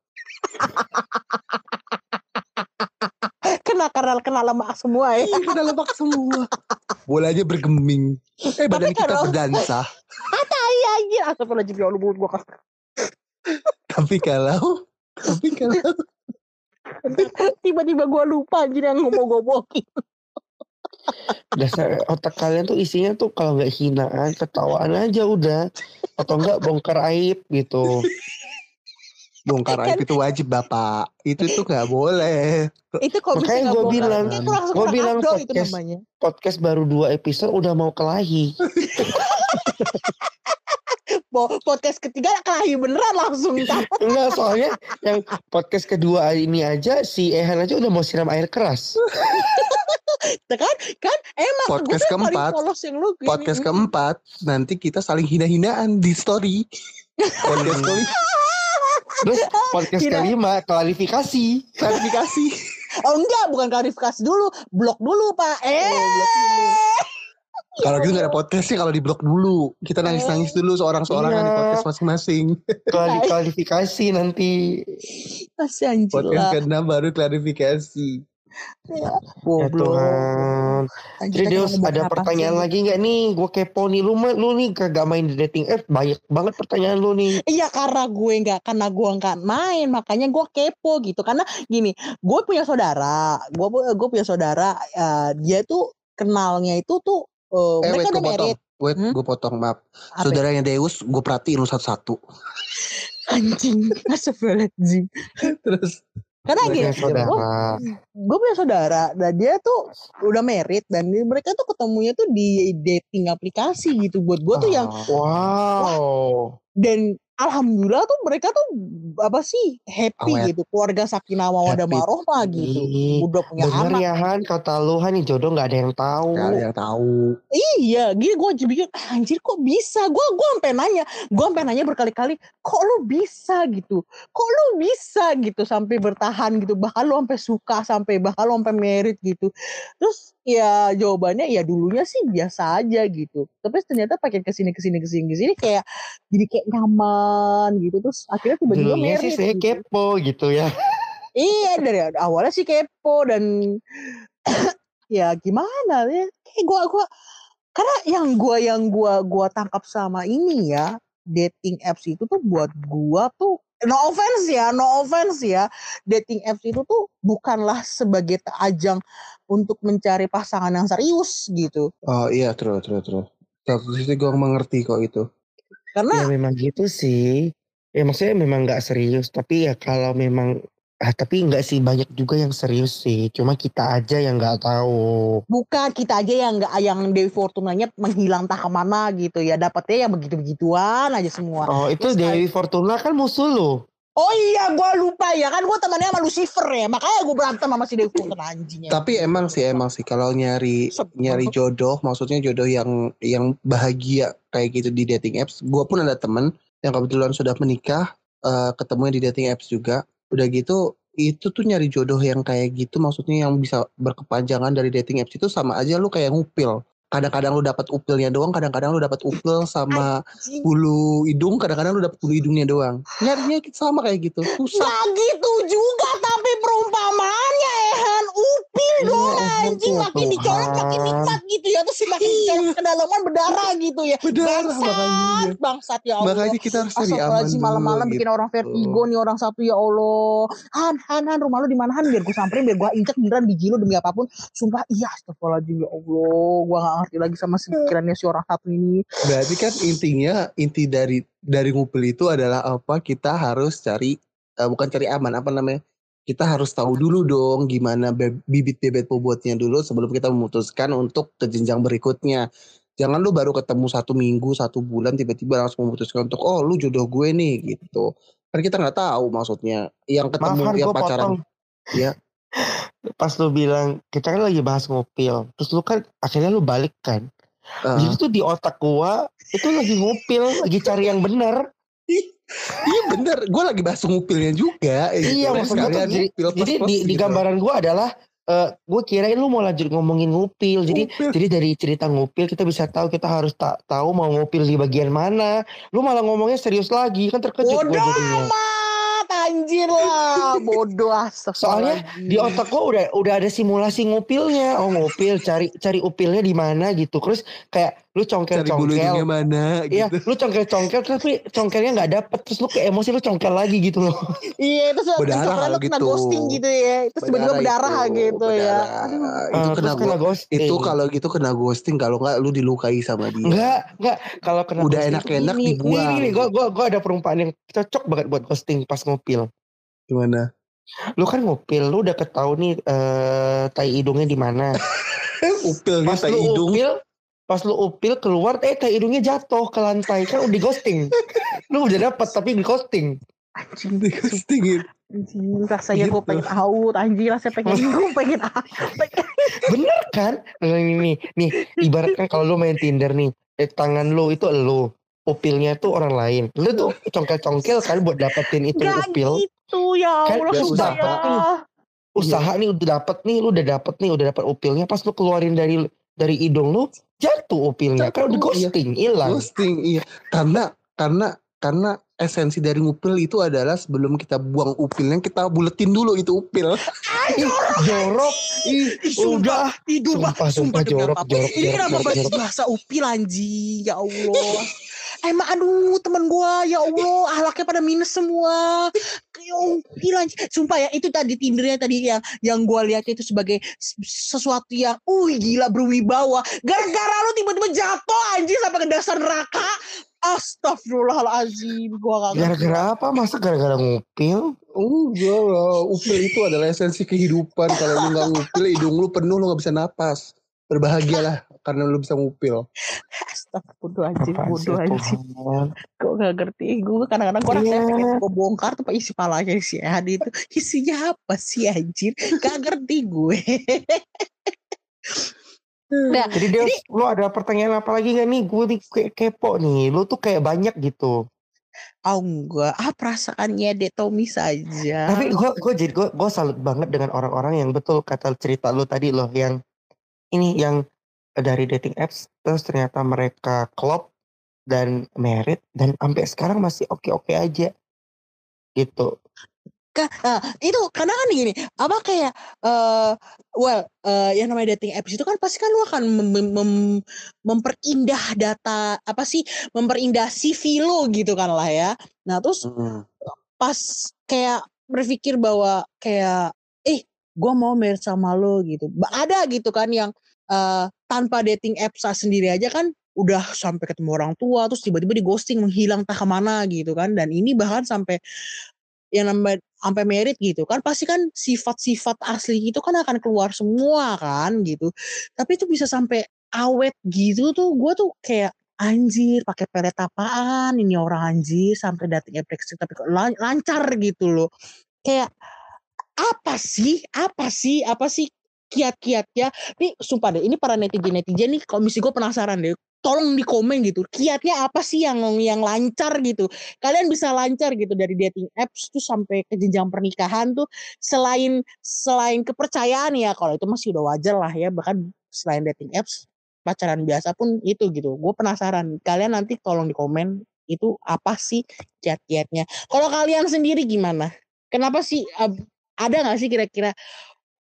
Kena karena kena lemak semua ya. Ih, kena lemak semua. Bolanya bergeming. Eh badan kita kalau- berdansa. *laughs* Iya anjir, astagfirullahaladzim ya Allah mulut gua kasar. Tapi kalau tapi kalau *laughs* Tiba-tiba gua lupa anjir yang ngomong-ngomongin. dasar otak kalian tuh isinya tuh kalau nggak hinaan ketawaan aja udah atau enggak bongkar aib gitu bongkar aib itu wajib bapak itu tuh nggak boleh Itu kalau Makanya bisa gua nggak bilang, kurang bilang podcast. namanya. podcast baru dua episode udah mau kelahi *laughs* Podcast ketiga kelahi beneran langsung. *laughs* enggak soalnya yang podcast kedua ini aja si Ehan aja udah mau siram air keras. *laughs* Kan? Kan? Emang Podcast paling keempat. polos yang lu gini. podcast keempat nanti kita saling hina-hinaan di story. Podcast kelima terus podcast kelima klarifikasi. Klarifikasi. Oh enggak bukan klarifikasi dulu blok dulu pak. Eh blok dulu. Kalau gitu gak ada podcastnya kalau di blok dulu. Kita nangis-nangis dulu seorang-seorangan di Iya. podcast masing-masing. Klari- *laughs* klarifikasi nanti masih anjir Podcast lah ke-6 baru klarifikasi. ya goblok Tuhan Jadi Deus ada apa pertanyaan sih? lagi nggak nih? Gue kepo nih lu mah lu nih kagak main di dating app banyak banget pertanyaan lu nih. Iya karena gue nggak karena gue nggak main makanya gue kepo gitu karena gini gue punya saudara gue gue punya saudara eh, dia tuh kenalnya itu tuh eh, Eh, wait, mereka gue udah merit Wait, Hmm? gue potong, maaf. Apa ya? Saudaranya Deus, gue perhatiin lu satu-satu. anjing *laughs* astagfirullahaladzim Terus, Karena gini, gue punya saudara dan dia tuh udah merit dan mereka tuh ketemunya tuh di dating aplikasi gitu buat gue tuh yang Wow. dan alhamdulillah tuh mereka tuh apa sih happy Awet. gitu. Keluarga sakinah mawaddah Happy. warohmah gitu. Udah punya Bener anak. ya Han, kata lu Han nih jodoh nggak ada yang tahu. Gak ada yang tahu. iya gini gue aja pikir "Ah, anjir kok bisa? Gue gue sampai nanya gue sampai nanya berkali-kali kok lu bisa? gitu. Kok lu bisa? gitu sampai bertahan gitu. Bahkan lu sampai suka sampai bahkan lu sampai merit gitu. Terus ya jawabannya ya dulunya sih biasa aja gitu. Tapi ternyata pakai ke sini ke sini ke sini ke sini kayak jadi kayak nyaman gitu terus akhirnya tiba-tiba Dulunya sih saya gitu. kepo gitu ya. *laughs* Iya dari awalnya sih kepo dan *clears throat* ya gimana ya kayak gua gua karena yang gua yang gua gua tangkap sama ini ya dating apps itu tuh buat gua tuh no offense ya no offense ya dating apps itu tuh bukanlah sebagai ajang untuk mencari pasangan yang serius gitu Oh iya, true, true, true. Satu sisi gue mengerti kok itu. Karena Ya memang gitu sih. Ya maksudnya memang nggak serius. Tapi ya kalau memang ah, tapi nggak sih banyak juga yang serius sih. Cuma kita aja yang nggak tahu. bukan kita aja yang nggak yang Dewi Fortunanya menghilang tak ke mana gitu ya dapetnya ya begitu begituan aja semua Oh itu Terus Dewi Fortuna kan musuh lu. Oh iya, gua lupa ya kan gua temannya sama Lucifer ya, makanya gua berantem sama si Dewi Fulton *laughs* anjingnya. Tapi emang sih, emang sih kalau nyari Sebel. nyari *laughs* jodoh, maksudnya jodoh yang yang bahagia kayak gitu di dating apps. Gue pun ada temen yang kebetulan sudah menikah, eh, ketemunya di dating apps juga. Udah gitu, itu tuh nyari jodoh yang kayak gitu, maksudnya yang bisa berkepanjangan dari dating apps itu sama aja lu kayak ngupil. Kadang-kadang lu dapat upilnya doang, kadang-kadang lu dapat upil sama bulu hidung, kadang-kadang lu dapat bulu hidungnya doang. Nyarinya sama kayak gitu, susah. Nggak gitu juga tapi perumpamaannya Ehan upil dong Iya, Ehan anjing makin dicolok makin nikmat gitu ya terus makin dicolok kedalaman berdarah gitu ya. Berdarah bangsat, makanya. bangsat ya Allah. Makanya kita harus cari aman malam-malam gitu. bikin orang vertigo nih orang satu ya Allah. Han, Han, Han rumah lu di mana Han biar gue samperin biar gue injek beneran biji lu demi apa pun. Sumpah iya astagfirullahaladzim ya Allah. Gue gak ngerti lagi sama pikirannya si orang satu ini. Berarti kan intinya inti dari dari ngupil itu adalah apa? Kita harus cari eh, bukan cari aman apa namanya? Kita harus tahu dulu dong gimana be- bibit bebet bobotnya dulu sebelum kita memutuskan untuk ke jenjang berikutnya. Jangan lu baru ketemu satu minggu, satu bulan tiba-tiba langsung memutuskan untuk oh lu jodoh gue nih gitu. Kan kita nggak tahu maksudnya yang ketemu Maaf Han yang pacaran. potong. Iya. *laughs* Pas lu bilang kita kan lagi bahas ngupil. Terus lu kan akhirnya lu balik kan. Eh, Jadi tuh di otak gua itu lagi ngupil, lagi cari yang bener. *laughs* iya bener, gue lagi bahas ngupilnya juga. Iya, Terus maksud gua tuh jadi- ngupil Jadi di, di gitu. gambaran gua adalah eh gue kirain lu mau lanjut ngomongin ngupil. Jadi Ngupil. jadi dari cerita ngupil kita bisa tahu kita harus tak tahu mau ngupil di bagian mana. Lu malah ngomongnya serius lagi kan terkejut Bodoh jadinya. amat anjir lah. Bodoh Soalnya Di otak gua udah udah ada simulasi ngupilnya. Oh ngupil cari cari upilnya di mana gitu. Terus kayak lu cari bulu hidungnya congkel-congkel. mana Iya, gitu. lu congkel-congkel tapi congkelnya nggak dapet terus lu kayak emosi lu congkel lagi gitu loh. *laughs* Iya itu Berdarah tuh kena gitu. ghosting gitu ya. Itu tiba-tiba berdarah itu, gitu ya. Aduh. Itu Eh, kena terus kena ghosting. itu kalau gitu kena ghosting kalau nggak lu dilukai sama dia. Enggak, enggak. Kalau kena Udah enak-enak dibuang. Nih, nih, gua, gua, gua ada perumpamaan yang cocok banget buat ghosting pas ngupil. Gimana? Lu kan ngupil, lu udah ketahui nih eh tai hidungnya di mana. *laughs* Upilnya Pas tai lu hidung. upil, pas lu upil keluar, eh tai hidungnya jatuh ke lantai kan udah di ghosting. lu udah dapet tapi di ghosting. Anjing. Di ghostingin. Anjing, rasanya gue Gitu. pengen out, anjing rasanya pengen gue pengen out. Bener kan? Nih, nih, nih, ibaratkan kalau lu main Tinder nih, eh, tangan lu itu lu, upilnya tuh orang lain. Lu tuh congkel-congkel kan buat dapetin itu Gak upil. gitu ya Kan Allah udah susah dapet ya. nih. Usaha nih udah dapet nih, lu udah dapet nih, udah dapet upilnya. Pas lu keluarin dari dari hidung lu, jatuh upilnya. Jatuh, iya. ghosting, hilang. Ghosting iya. Karena karena karena esensi dari ngupil itu adalah sebelum kita buang upilnya kita buletin dulu itu upil. Jorok. Ih, Sumpah, udah. Hidup Sumpah, sumpah, demi jorok, jorok, jorok, kenapa jorok, bahas jorok. bahasa upil anjing Ya Allah Emang aduh temen gua Ya Allah ahlaknya pada minus semua upil anjing Sumpah ya itu tadi Tindernya tadi yang Yang gua lihat itu sebagai Sesuatu yang Uh gila berwibawa Gara-gara lu tiba-tiba jatuh anjing Sampai ke dasar neraka Astagfirullahalazim, gua gak. Gara-gara apa? Masa gara-gara ngupil? Enggak lah, upil itu adalah esensi kehidupan. Kalau lu nggak ngupil, hidung lu penuh, lu nggak bisa napas. Berbahagialah karena lu bisa ngupil. *laughs* Astagfirullahaladzim, Apaan sih, bodoh anjing. Tuhan? Gue gak ngerti. Gue kadang-kadang gue rasanya Iya. pengen gue bongkar tuh isi palanya si Adi itu. Isinya apa sih anjir? Gak ngerti gue. nah, Jadi dia, lu ada pertanyaan apa lagi gak nih? Gue nih kayak kepo nih. Lu tuh kayak banyak gitu. oh enggak. Ah perasaannya Dek Tommy saja. Tapi gue gue jadi gue gue salut banget dengan orang-orang yang betul kata cerita lu tadi loh yang ini yang dari dating apps terus ternyata mereka klop dan merit dan sampai sekarang masih oke-oke aja. Gitu. Ka- nah, itu kadang kan gini apa kayak eh well eh, yang namanya dating apps itu kan pasti kan lu akan mem- mem- mem- memperindah data apa sih memperindah CV lu gitu kan lah ya. Nah terus pas kayak berpikir bahwa kayak eh gua mau married sama lo gitu. Ada gitu kan yang eh, tanpa dating apps sendiri aja kan udah sampai ketemu orang tua terus tiba-tiba di ghosting menghilang entah ke mana gitu kan. Dan ini bahkan sampai yang namanya sampai merit gitu kan pasti kan sifat-sifat asli itu kan akan keluar semua kan gitu. Tapi itu bisa sampai awet gitu tuh gue tuh kayak anjir pakai pelet apaan ini orang anjir sampai dating apps tapi kok lan- lancar gitu loh. Kayak apa sih? Apa sih? Apa sih kiat-kiatnya nih sumpah deh ini para netizen netizen nih misalnya gue penasaran deh tolong di komen gitu kiatnya apa sih yang yang lancar gitu? Kalian bisa lancar gitu dari dating apps tuh sampai ke jenjang pernikahan tuh selain selain kepercayaan ya kalau itu masih udah wajar lah ya bahkan selain dating apps pacaran biasa pun itu gitu. Gue penasaran kalian nanti tolong di komen itu apa sih kiat-kiatnya. Kalau kalian sendiri gimana? Kenapa sih ada nggak sih kira-kira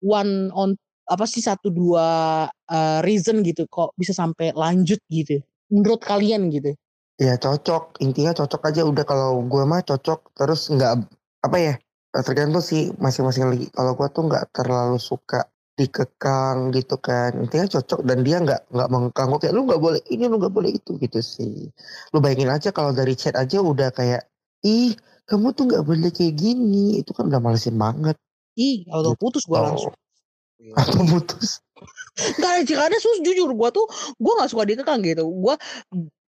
one on apa sih satu dua uh, reason gitu kok bisa sampai lanjut gitu menurut kalian gitu? Ya cocok. Intinya cocok aja. Udah kalau gue mah cocok. Terus nggak apa ya tergantung sih masing-masing lagi. Kalau gue tuh nggak terlalu suka dikekang gitu kan. Intinya cocok dan dia nggak nggak mengekang gue kayak lu nggak boleh ini lu nggak boleh itu gitu sih. Lu bayangin aja kalau dari chat aja udah kayak ih kamu tuh nggak boleh kayak gini. Itu kan udah malesin banget. Ih auto putus gue langsung *laughs* atau putus Gak ada karena sus jujur gue tuh gue nggak suka dikekang gitu gue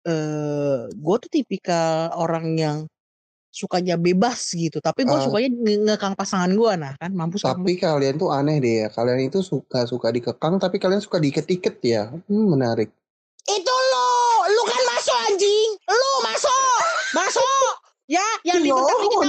eh gue tuh tipikal orang yang sukanya bebas gitu tapi gue Ah. sukanya nge- ngekang pasangan gue nah kan mampus kamu. Tapi kalian tuh aneh deh ya. Kalian itu suka suka dikekang, tapi kalian suka diiket-iket ya. Hmm, menarik. itu lo lu kan masuk anjing lu masuk masuk ya yang Ya, dibentak dikit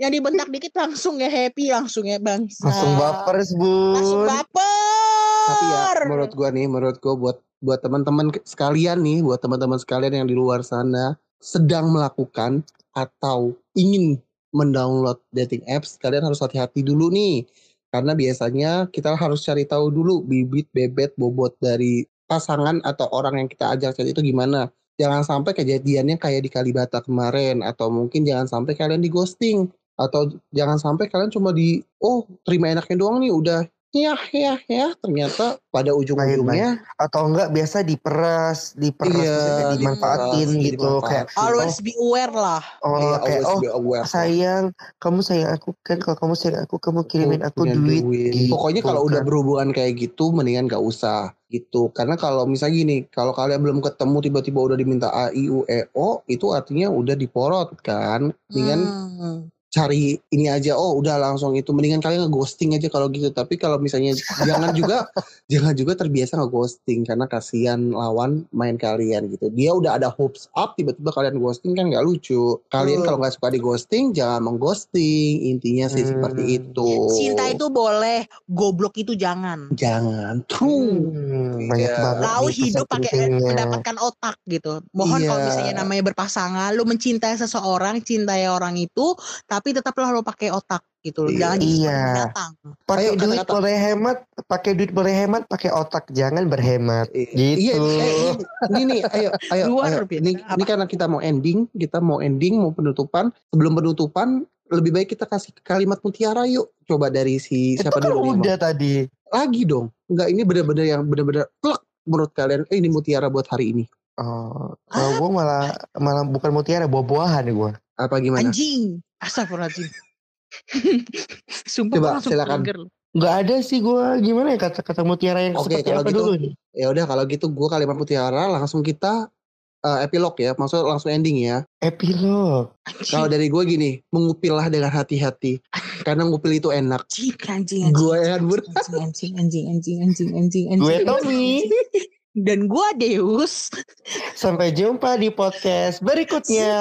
yang dibentak dikit langsung ya happy langsung ya bangsa langsung baper bun langsung baper Tapi ya menurut gua nih, menurut gua buat buat teman-teman sekalian nih, buat teman-teman sekalian yang di luar sana sedang melakukan atau ingin mendownload dating apps, kalian harus hati-hati dulu nih. Karena biasanya kita harus cari tahu dulu bibit, bebet, bobot dari pasangan atau orang yang kita ajak chat itu gimana. Jangan sampai kejadiannya kayak di Kalibata kemarin atau mungkin jangan sampai kalian di ghosting atau jangan sampai kalian cuma di oh terima enaknya doang nih udah ya ya ya ternyata pada ujung-ujungnya atau enggak biasa diperas diperas Iya, diperas, dimanfaatin gitu kayak dimanfaatin. always be aware lah oh Iya, kayak always oh be aware. sayang kamu sayang aku kan kalau kamu sayang aku kamu kirimin aku punya duit, gitu Pokoknya kalau udah kan. berhubungan kayak gitu mendingan gak usah gitu. Karena kalau misalnya gini, kalau kalian belum ketemu tiba-tiba udah diminta A I U E O itu artinya udah diporot kan. Mendingan Hmm. Cari ini aja oh udah langsung itu mendingan kalian nge-ghosting aja kalau gitu. Tapi kalau misalnya *laughs* jangan juga jangan juga terbiasa nge-ghosting karena kasihan lawan main kalian gitu. Dia udah ada hopes up tiba-tiba kalian ghosting kan nggak lucu. Kalian Betul. kalau nggak suka di ghosting jangan mengghosting. Intinya sih Hmm. seperti itu. cinta itu boleh goblok itu jangan Jangan true. Hmm, banyak Iya. banget tahu nih hidup pakai mendapatkan otak gitu. Mohon kalau Iya. misalnya namanya berpasangan, lu mencintai seseorang, cintai orang itu, tapi tetaplah lu pakai otak gitu loh. Iya. Jangan Iya. binatang. pakai duit kata-kata. boleh hemat pakai duit boleh hemat pakai otak jangan berhemat Iya, Gitu. eh, ini nih, ayo, ayo, Luar ayo. Ini, Apa? ini karena kita mau ending, kita mau ending, mau penutupan. Sebelum penutupan, lebih baik kita kasih kalimat mutiara yuk. Coba dari si itu siapa kan dulu nih? udah tadi Lagi dong. Enggak, ini bener-bener yang bener-bener plek menurut kalian. Eh, ini mutiara buat hari ini. Oh, kalau gue malah malah bukan mutiara, buah-buahan ya gue. Apa gimana? Anjing. Astagfirullahaladzim. *laughs* Sumpah Coba, silakan. Nggak ada sih gue gimana ya kata-kata mutiara yang Oke, seperti kalau apa gitu, dulu nih? Ya udah kalau gitu gue kalimat mutiara langsung kita eh, epilog ya, maksudnya langsung ending ya. Epilog. Kalau dari gue gini, mengupillah dengan hati-hati. Karena ngupil itu enak. Anjing, anjing, anjing. Gue ya, Bur. Anjing, anjing, anjing, anjing, anjing, anjing. Gue anjing. Tommy. *laughs* Dan gue Deus. Sampai jumpa di podcast berikutnya.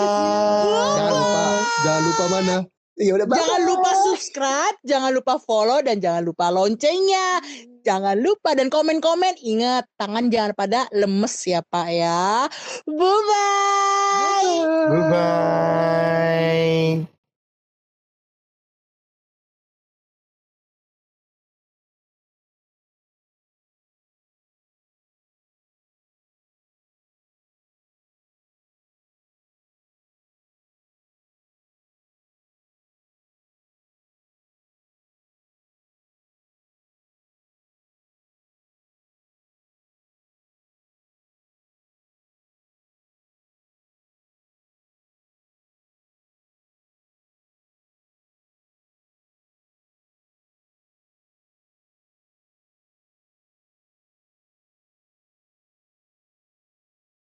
Jangan lupa, jangan lupa mana? Ya udah, bye. Jangan lupa subscribe, jangan lupa follow, dan jangan lupa loncengnya. Jangan lupa dan komen-komen. Ingat, tangan jangan pada lemes ya Pak ya. Bye-bye. Bye bye.